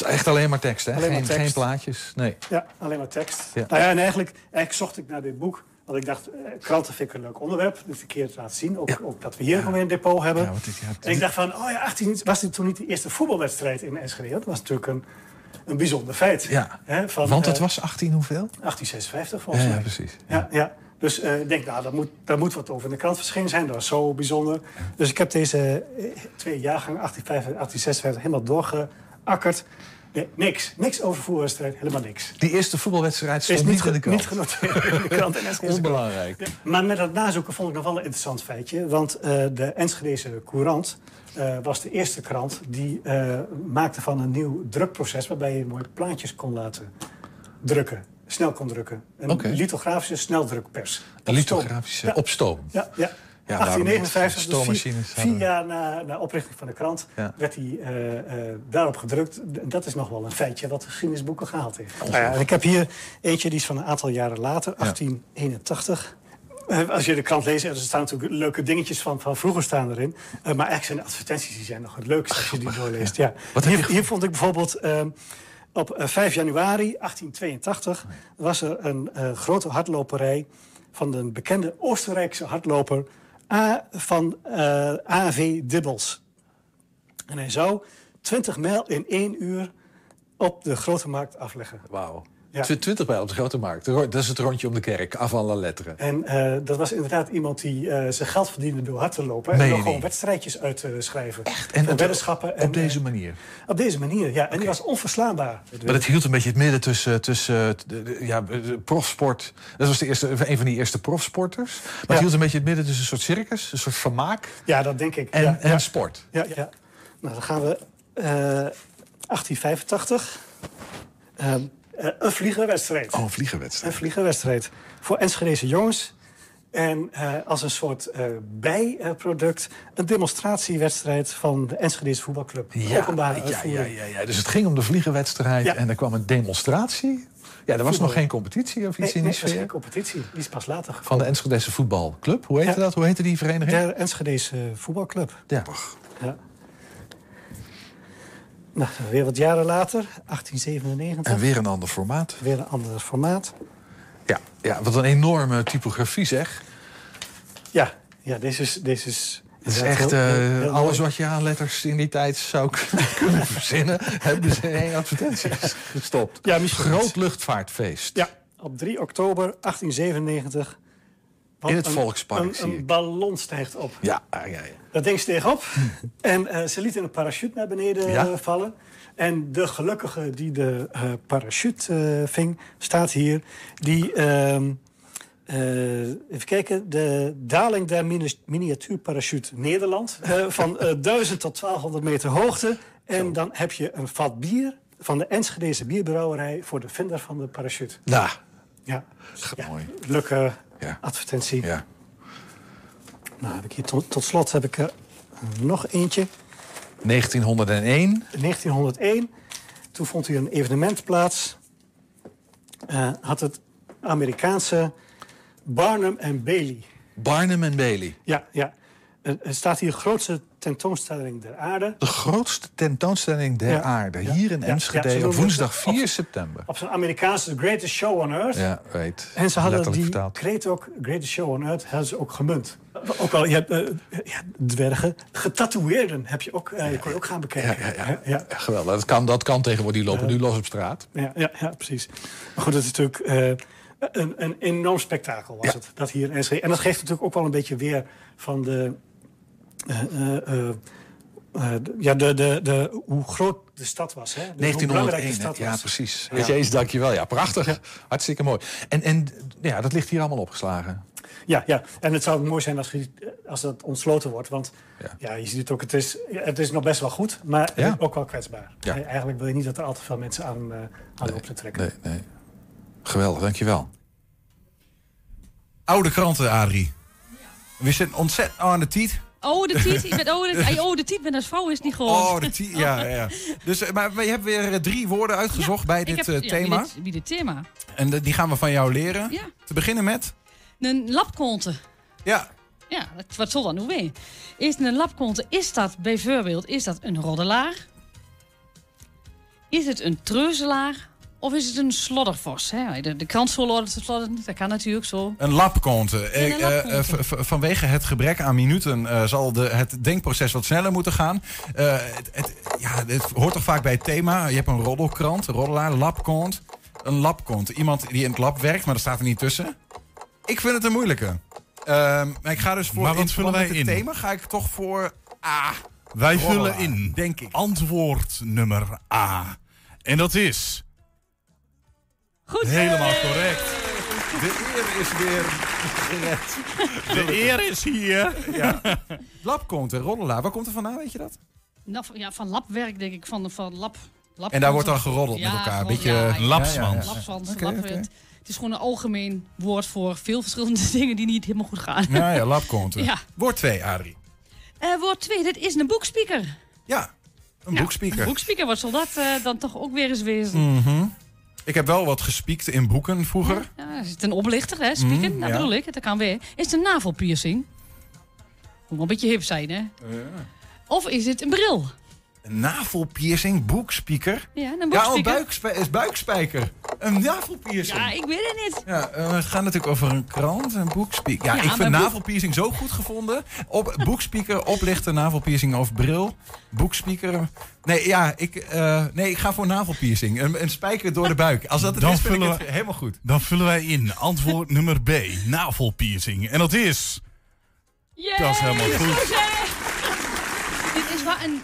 Het is echt alleen maar tekst, hè? Alleen maar geen, tekst. geen plaatjes. Nee. Ja, alleen maar tekst. Ja. Nou ja, en eigenlijk, eigenlijk zocht ik naar dit boek. Want ik dacht, eh, kranten vind ik een leuk onderwerp. Dus een keer te laten zien. Ook, Ja. ook dat we hier gewoon weer een depot hebben. Ja, dit- ja, en ik dacht van, oh ja, 18, was dit toen niet de eerste voetbalwedstrijd in Enschede? Dat was natuurlijk een, een bijzonder feit. Ja. Hè, van, Want het eh, was 18 hoeveel? 1856 Ja, volgens ja, mij. precies. Ja, ja. Dus eh, ik denk, nou, daar moet, daar moet wat over in de krant verschenen zijn. Dat was zo bijzonder. Dus ik heb deze twee jaargangen, 1855 1856, helemaal doorgeakkerd. Nee, niks. Niks over voetbalwedstrijd, helemaal niks. Die eerste voetbalwedstrijd Is stond niet, ge- in de krant. Niet genoteerd in de krant. En Onbelangrijk. Ja, maar met dat nazoeken vond ik nog wel een interessant feitje. Want eh, de Enschedeze Courant eh, was de eerste krant... die eh, maakte van een nieuw drukproces... waarbij je mooie plaatjes kon laten drukken. Snel kon drukken. Een lithografische sneldrukpers. Een lithografische Ja. op stoom. Ja, ja. Ja, daarom 1859, dus vier, vier jaar na, na oprichting van de krant, Ja. werd hij eh, eh, daarop gedrukt. Dat is nog wel een feitje wat de geschiedenisboeken gehaald heeft. Nou ja, en ik heb hier eentje, die is van een aantal jaren later, 1881. Eh, als je de krant leest, er staan natuurlijk leuke dingetjes van, van vroeger staan erin. Maar eigenlijk zijn de advertenties die zijn nog het leukste als je die doorleest. Ja. Hier, hier vond ik bijvoorbeeld ehm, op eh, 5 januari 1882 was er een grote hardloperij van een bekende Oostenrijkse hardloper A, van eh, AV Dibbels. En hij zou 20 mijl in één uur op de grote markt afleggen. Wauw. Ja. Tw- 20 bij op de Grote Markt. Dat is het rondje om de kerk. Avant la lettre. En eh, dat was inderdaad iemand die eh, zijn geld verdiende door hard te lopen. En nog gewoon wedstrijdjes uit te schrijven. Echt? En op- weddenschappen. En, Op deze eh, manier. op deze manier, ja. En die was onverslaanbaar. Maar dat hield een beetje het midden tussen, tussen ja, profsport. Dat was de eerste, een van die eerste profsporters. Maar het hield een beetje het midden tussen een soort circus, een soort vermaak. Ja, dat denk ik. En, ja, en sport. Ja, ja. Nou, dan gaan we eh 1885. Eh, eh, een vliegerwedstrijd. Oh, een vliegerwedstrijd. Een vliegerwedstrijd. Voor Enschedeze jongens. En eh, als een soort eh, bijproduct een demonstratiewedstrijd van de Enschedeze voetbalclub. Ja, Openbare ja, ja, ja, ja. Dus het ging om de vliegenwedstrijd Ja. en er kwam een demonstratie. Ja, er was Voetbal. nog geen competitie of iets Nee, in nee, die is sfeer. geen competitie. Die is pas later Van de gekomen. Enschedese voetbalclub. Hoe heette Ja. dat? Hoe heette die vereniging? De Enschedeze voetbalclub. Ja. Ja. Nou, weer wat jaren later, 1897. En weer een ander formaat. Weer een ander formaat. Ja, ja, wat een enorme typografie zeg. Ja, ja deze is... Deze is Het is echt heel- eh, heel- heel alles wat je aan letters in die tijd zou kunnen- verzinnen. hebben ze in één advertentie gestopt. Ja, misschien Groot luchtvaartfeest. Ja, op 3 oktober 1897. In het een- Volkspark, Een, zie een ik. ballon stijgt op. Ja, ja, ja. Dat ding steeg op. en eh, ze lieten een parachute naar beneden Ja. eh, vallen. En de gelukkige die de eh, parachute ving, staat hier. Die, ehm, eh, even kijken, de daling der mini miniatuurparachute Nederland. van eh, 1000 tot 1200 meter hoogte. En dan heb je een vat bier van de Enschedeze bierbrouwerij... voor de vinder van de parachute. Nou, Ja, mooi. leuke Ja. advertentie. Ja. Nou, heb ik hier tot, tot slot heb ik er nog eentje. 1901. 1901. Toen vond hier een evenement plaats. Eh, had het Amerikaanse Barnum en Bailey. Barnum en Bailey. Ja, ja. Er staat hier grootste tentoonstelling der aarde. De grootste tentoonstelling der Ja. aarde. Hier in Enschede ja, op woensdag het- 4 september. Op zijn Amerikaanse The Greatest Show on Earth. Ja, weet. En ze hadden die vertaald. kreet ook, Greatest Show on Earth, hadden ze ook gemunt. Ook al, je hebt eh, ja, dwergen, getatoeëerden heb je ook, eh, kon je ook gaan bekijken. Ja, ja, ja. ja. Ja, geweldig. Dat kan, dat kan tegenwoordig. Die lopen nu los op straat. Ja, ja, ja, precies. Maar goed, dat is natuurlijk eh, een, een enorm spektakel was het. Dat hier in Enschede. En dat geeft natuurlijk ook wel een beetje weer van de... eh, eh, eh, de- ja, de, de, de, hoe groot de stad was. Hè? Dus hoe belangrijk 1901. de stad? Ja, was. precies. Ja. Ja. Jezus, dankjewel. Ja, prachtig. Hartstikke mooi. En, en ja, dat ligt hier allemaal opgeslagen. Ja, ja, en het zou mooi zijn als, als dat ontsloten wordt. Want Ja. ja. je ziet het ook, het is, het is nog best wel goed, maar Ja. ook wel kwetsbaar. Ja. Eigenlijk wil je niet dat er al te veel mensen aan, eh aan op te trekken. Nee, nee. Geweldig, dankjewel. Oude kranten, Adrie. We zitten ontzettend aan de tiet. Oh, de tiet. Ik ben, oh, de, oh, de tiet met als vrouw is niet gewoon. Oh, de tiet. Ja, ja. Dus, eh, maar, je hebt weer eh, drie woorden uitgezocht bij dit heb- eh, ja, thema. Wie dit, thema. En eh, die gaan we van jou leren. Ja. Te beginnen met... Een labkonte. Ja, Ja, wat zal dat nou weer? Is een labkonte, is dat bijvoorbeeld is dat een roddelaar? Is het een treuzelaar? Of is het een sloddervos? Hè? De, de krant slodderen, dat kan natuurlijk zo. een labkonte. Eh, eh, vanwege het gebrek aan minuten eh, zal de, het denkproces wat sneller moeten gaan. Eh, het, het- ja, het hoort toch vaak bij het thema. Je hebt een roddelkrant, een roddelaar, labkont. Een labkont. Iemand die in het lab werkt, maar dat staat er niet tussen. Ik vind het een moeilijke. Ehm, maar ik ga dus voor Maar wat vullen met wij het in? thema ga ik toch voor A. Wij Roddelaar, vullen in denk ik. antwoord nummer A. En dat is Goed. helemaal correct. De eer is weer gered. De eer is hier. Ja. En roddelaar, waar komt er vandaan, weet je dat? Nou, van- ja, van labwerk denk ik, van, van lab. En daar wordt dan geroddeld met elkaar, een beetje- ja, Lapsmans. Lapsmans, Oké, lap- oké. Het is gewoon een algemeen woord voor veel verschillende dingen die niet helemaal goed gaan. Ja, ja, labconte. Ja. Woord 2, Adrie. Eh, woord 2, dit is een boekspeaker. Ja, een boekspeaker. Een boekspeaker, wat zal dat eh, dan toch ook weer eens wezen? Mhm. Ik heb wel wat gespiekt in boeken vroeger. Ja, is het een oplichter, hè? Spieken? Mhm, dat ja. bedoel ik, dat kan weer. Is het een navelpiercing? Moet wel een beetje hip zijn, hè? Of is het een bril? Een navelpiercing, boekspeaker. Ja, een Ja, een buikspij buikspijker. Een navelpiercing. Ja, ik weet het niet. Ja, eh, het gaat natuurlijk over een krant, een boekspeaker. Ja, Ja, ik vind navelpiercing zo goed gevonden. Op boekspeaker, oplichten, navelpiercing of bril. Boekspeaker. Nee, ja, ik, eh, nee, ik ga voor navelpiercing. Een, een spijker door de buik. Als dat het Dan is, vind ik vullen het we- helemaal goed. Dan vullen wij in antwoord nummer B. Navelpiercing. En dat is... Dat is helemaal goed. Is wel een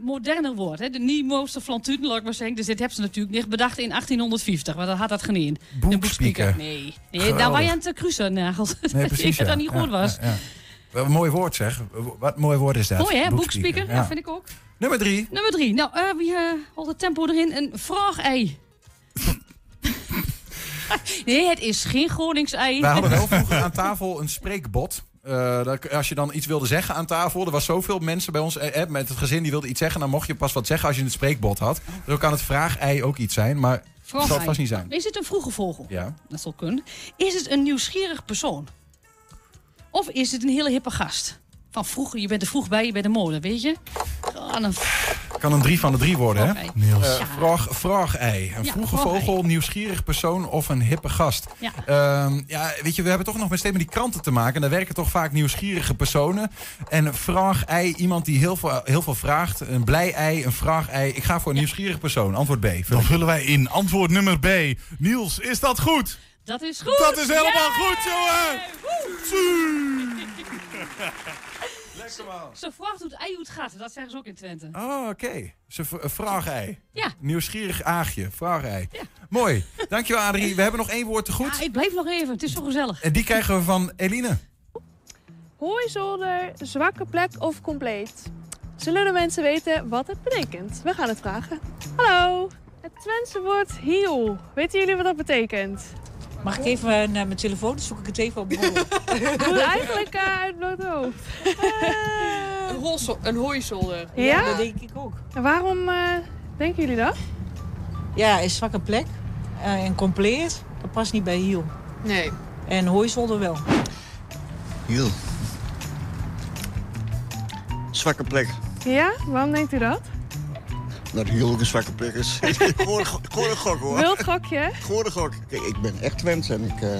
moderner woord, hè? De nieuwste flantuuten, laat ik maar zeggen. Dus dit hebben ze natuurlijk niet bedacht in 1850, maar dat had dat geen Een Boekspeaker. Nee, daar was je aan het kruisen nagels. Nee, precies. ik dat dat niet goed was. Wat een mooi woord zeg. Wat een mooi woord is dat. Mooi hè, Boekspeaker. boekspeaker, Ja. dat vind ik ook. Nummer drie. Nummer drie. Nou, eh, wie haalt het tempo erin? Een vraag-ei. nee, het is geen Gronings-ei. Wij hadden wel vroeger aan tafel een spreekbot. Eh, dat- als je dan iets wilde zeggen aan tafel, er was zoveel mensen bij ons eh, eh, met het gezin die wilden iets zeggen, dan mocht je pas wat zeggen als je een spreekbot had. Zo kan het vraag-ei ook iets zijn, maar dat zal het vast niet zijn. Is het een vroege vogel? Ja. Dat zal kunnen. Is het een nieuwsgierig persoon? Of is het een hele hippe gast? Van vroeger, je bent er vroeg bij, je bent de mode, weet je? Dan Kan een drie van de drie worden, hè? Niels. Eh, vraag, vraag-ei. Een Ja, vroege vogel, nieuwsgierig persoon of een hippe gast. Ja. Ehm, ja, weet je, we hebben toch nog met steeds met die kranten te maken. En daar werken toch vaak nieuwsgierige personen. En een vraag-ei, iemand die heel veel, heel veel vraagt. Een blij-ei, een vraag-ei. Ik ga voor een nieuwsgierig persoon. Antwoord B. Vul Dan vullen wij in antwoord nummer B. Niels, is dat goed? Dat is goed. Dat is helemaal Yeah! goed, jongen! Ze vraagt hoe het ei hoe het gaat. Dat zeggen ze ook in Twente. Oh, oké. Ze v- een vraag-ei. Ja. Nieuwsgierig aagje. Vraag-ei. Mooi. Dankjewel, Adrie. We hebben nog één woord te goed. Ja, ik blijf nog even. Het is zo gezellig. En die krijgen we van Eline. Hooizolder, zwakke plek of compleet? Zullen de mensen weten wat het betekent? We gaan het vragen. Hallo, het Twentse woord hiel. Weten jullie wat dat betekent? Mag ik even naar mijn telefoon? Dan zoek ik het even op Google. Doe het eigenlijk uh, uit bloot hoofd. Een, holso- een hooizolder. Ja? dat denk ik ook. En waarom eh, denken jullie dat? Ja, is zwakke plek. eh, en compleet, dat past niet bij hiel. Nee. En hooizolder wel. Hiel. Zwakke plek. Ja? Waarom denkt u dat? Een zwakke plek is. Gewoon een gok hoor. Wild gokje? Gewoon een gok. Kijk, ik ben echt Twents en ik eh,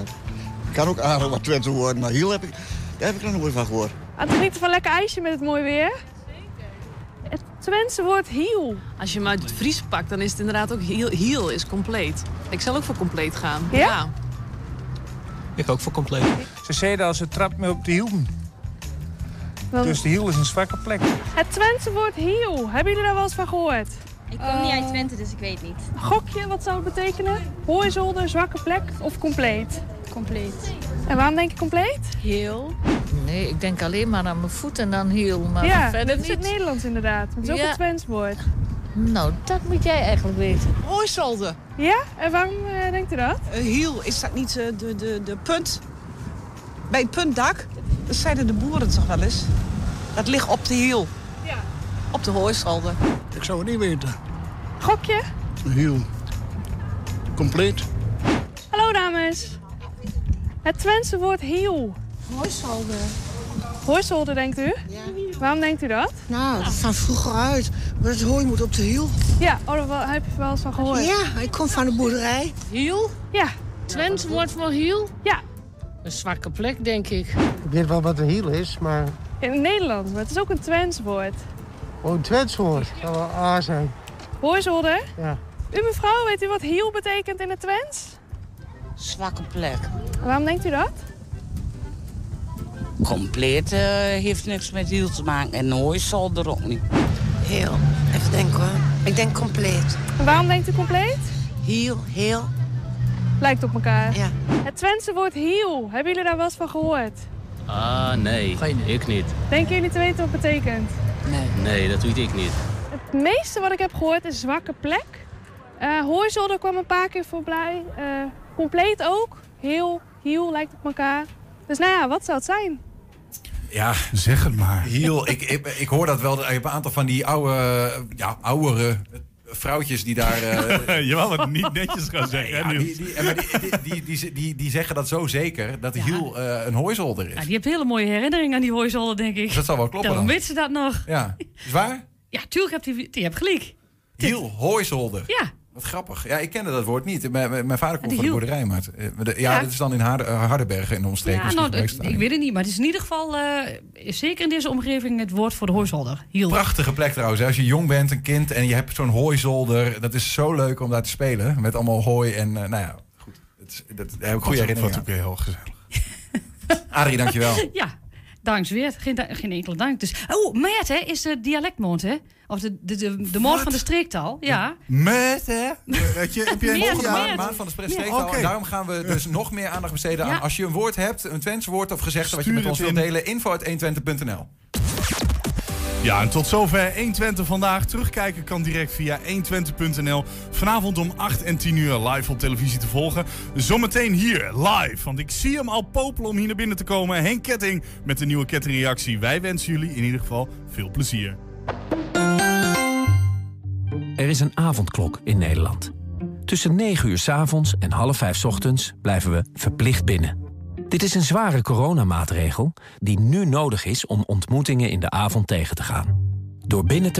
kan ook aardig wat Twente worden. Maar hiel heb ik, daar heb ik nog nooit van gehoord. Aan het genieten van lekker ijsje met het mooi weer? Het Twentse woord hiel. Als je hem uit het Fries pakt, dan is het inderdaad ook heel, heel is compleet. Ik zal ook voor compleet gaan. Ja? Ik ook voor compleet. Ze zeiden als ze trapt me op de hielen. Wel- Dus de hiel is een zwakke plek. Het Twentse woord hiel. Hebben jullie daar wel eens van gehoord? Ik kom niet uit Twente, dus ik weet niet. Gokje, wat zou het betekenen? Hooizolder, zwakke plek of compleet? Compleet. En waarom denk je compleet? Heel? Nee, ik denk alleen maar aan mijn voet en dan heel. Maar ja, verder dat is het niet. Nederlands inderdaad. Het is ook Ja. een Twents woord. Nou, dat moet jij eigenlijk weten. Hooizolder. Ja? En waarom eh, denkt u dat? Een hiel, is dat niet eh, de, de, de punt? Bij het puntdak, dat zeiden de boeren toch wel eens. Dat ligt op de hiel. Ja. Op de hooizolder. Ik zou het niet weten. Gokje? Een hiel. Compleet. Hallo dames. Het Twentse woord hiel. Hooizolder. Hooizolder denkt u? Ja. Waarom denkt u dat? Nou, dat van vroeger uit. Maar het hooi moet op de hiel. Ja, oh, daar wel- heb je wel eens van gehoord. Ja, ik kom van de boerderij. Hiel? Ja. Twents woord voor hiel? Ja. Een zwakke plek, denk ik. Ik weet wel wat een hiel is, maar... In het Nederlands, maar het is ook een Twents woord. Oh, een Twents woord. Dat zou wel A zijn. Hooizolder? Ja. U mevrouw, weet u wat hiel betekent in het Twents? Zwakke plek. Waarom denkt u dat? Compleet eh, heeft niks met hiel te maken. En hooizolder ook niet. Heel. Even denken hoor. Ik denk compleet. En waarom denkt u compleet? Hiel, heel. Lijkt op elkaar. Ja. Het Twentse woord hiel, hebben jullie daar wel eens van gehoord? Ah, nee. Ik niet. Denken jullie te weten wat het betekent? Nee. Nee, dat weet ik niet. Het meeste wat ik heb gehoord is zwakke plek. Eh hooizolder kwam een paar keer voorbij. Eh, compleet ook. Heel, heel lijkt op elkaar. Dus nou ja, wat zou het zijn? Ja, zeg het maar. Hiel, ik, ik, ik hoor dat wel. Je hebt een aantal van die oude, ja, oudere vrouwtjes die daar... eh, je wou het niet netjes gaan zeggen, Ja, die, die, die, die, die, die, die, die zeggen dat zo zeker, dat Hiel eh, een hooizolder is. Ja, die heeft hele mooie herinneringen aan die hooizolder, denk ik. Dus dat zal wel kloppen Daarom dan. weet ze dat nog. Ja, is waar? Ja, tuurlijk heb die, die hebt gelijk. Hiel, hooizolder. Ja. Wat grappig. Ja, ik kende dat woord niet. Mijn, mijn vader komt Die van de boerderij, maar... het, eh, de- ja, Ja. dat is dan in Harde, eh, Hardenbergen in de omstreken. Ja, misschien nou, het- ik weet het niet, maar het is in ieder geval, eh, zeker in deze omgeving, het woord voor de hooizolder. Hiel. Prachtige plek trouwens. Als je jong bent, een kind en je hebt zo'n hooizolder. Dat is zo leuk om daar te spelen. Met allemaal hooi en nou ja, goed. Dat, is, dat, daar heb ik goede herinneringen ook heel gezellig. aan. Adrie, dankjewel. Ja, danks weer. Geen, geen enkele dank. Dus, oh, maart hè, is de dialectmond, hè? Of de, de, de, de moord van de streektaal. Ja. Met, hè? Weet je, heb je Meer, een meer. maand van de streektaal. En daarom gaan we dus nog meer aandacht besteden Ja. aan... als je een woord hebt, een Twents woord of gezegde... wat je met ons wilt delen, info.120.nl. Ja, en tot zover 120 vandaag. Terugkijken kan direct via 120.nl. Vanavond om 8 en 10 uur live op televisie te volgen. Zometeen hier live, want ik zie hem al popelen om hier naar binnen te komen. Henk Ketting met de nieuwe kettingreactie. Wij wensen jullie in ieder geval veel plezier. Er is een avondklok in Nederland. Tussen 9 uur 's avonds en half 5 's ochtends blijven we verplicht binnen. Dit is een zware coronamaatregel die nu nodig is om ontmoetingen in de avond tegen te gaan. Door binnen te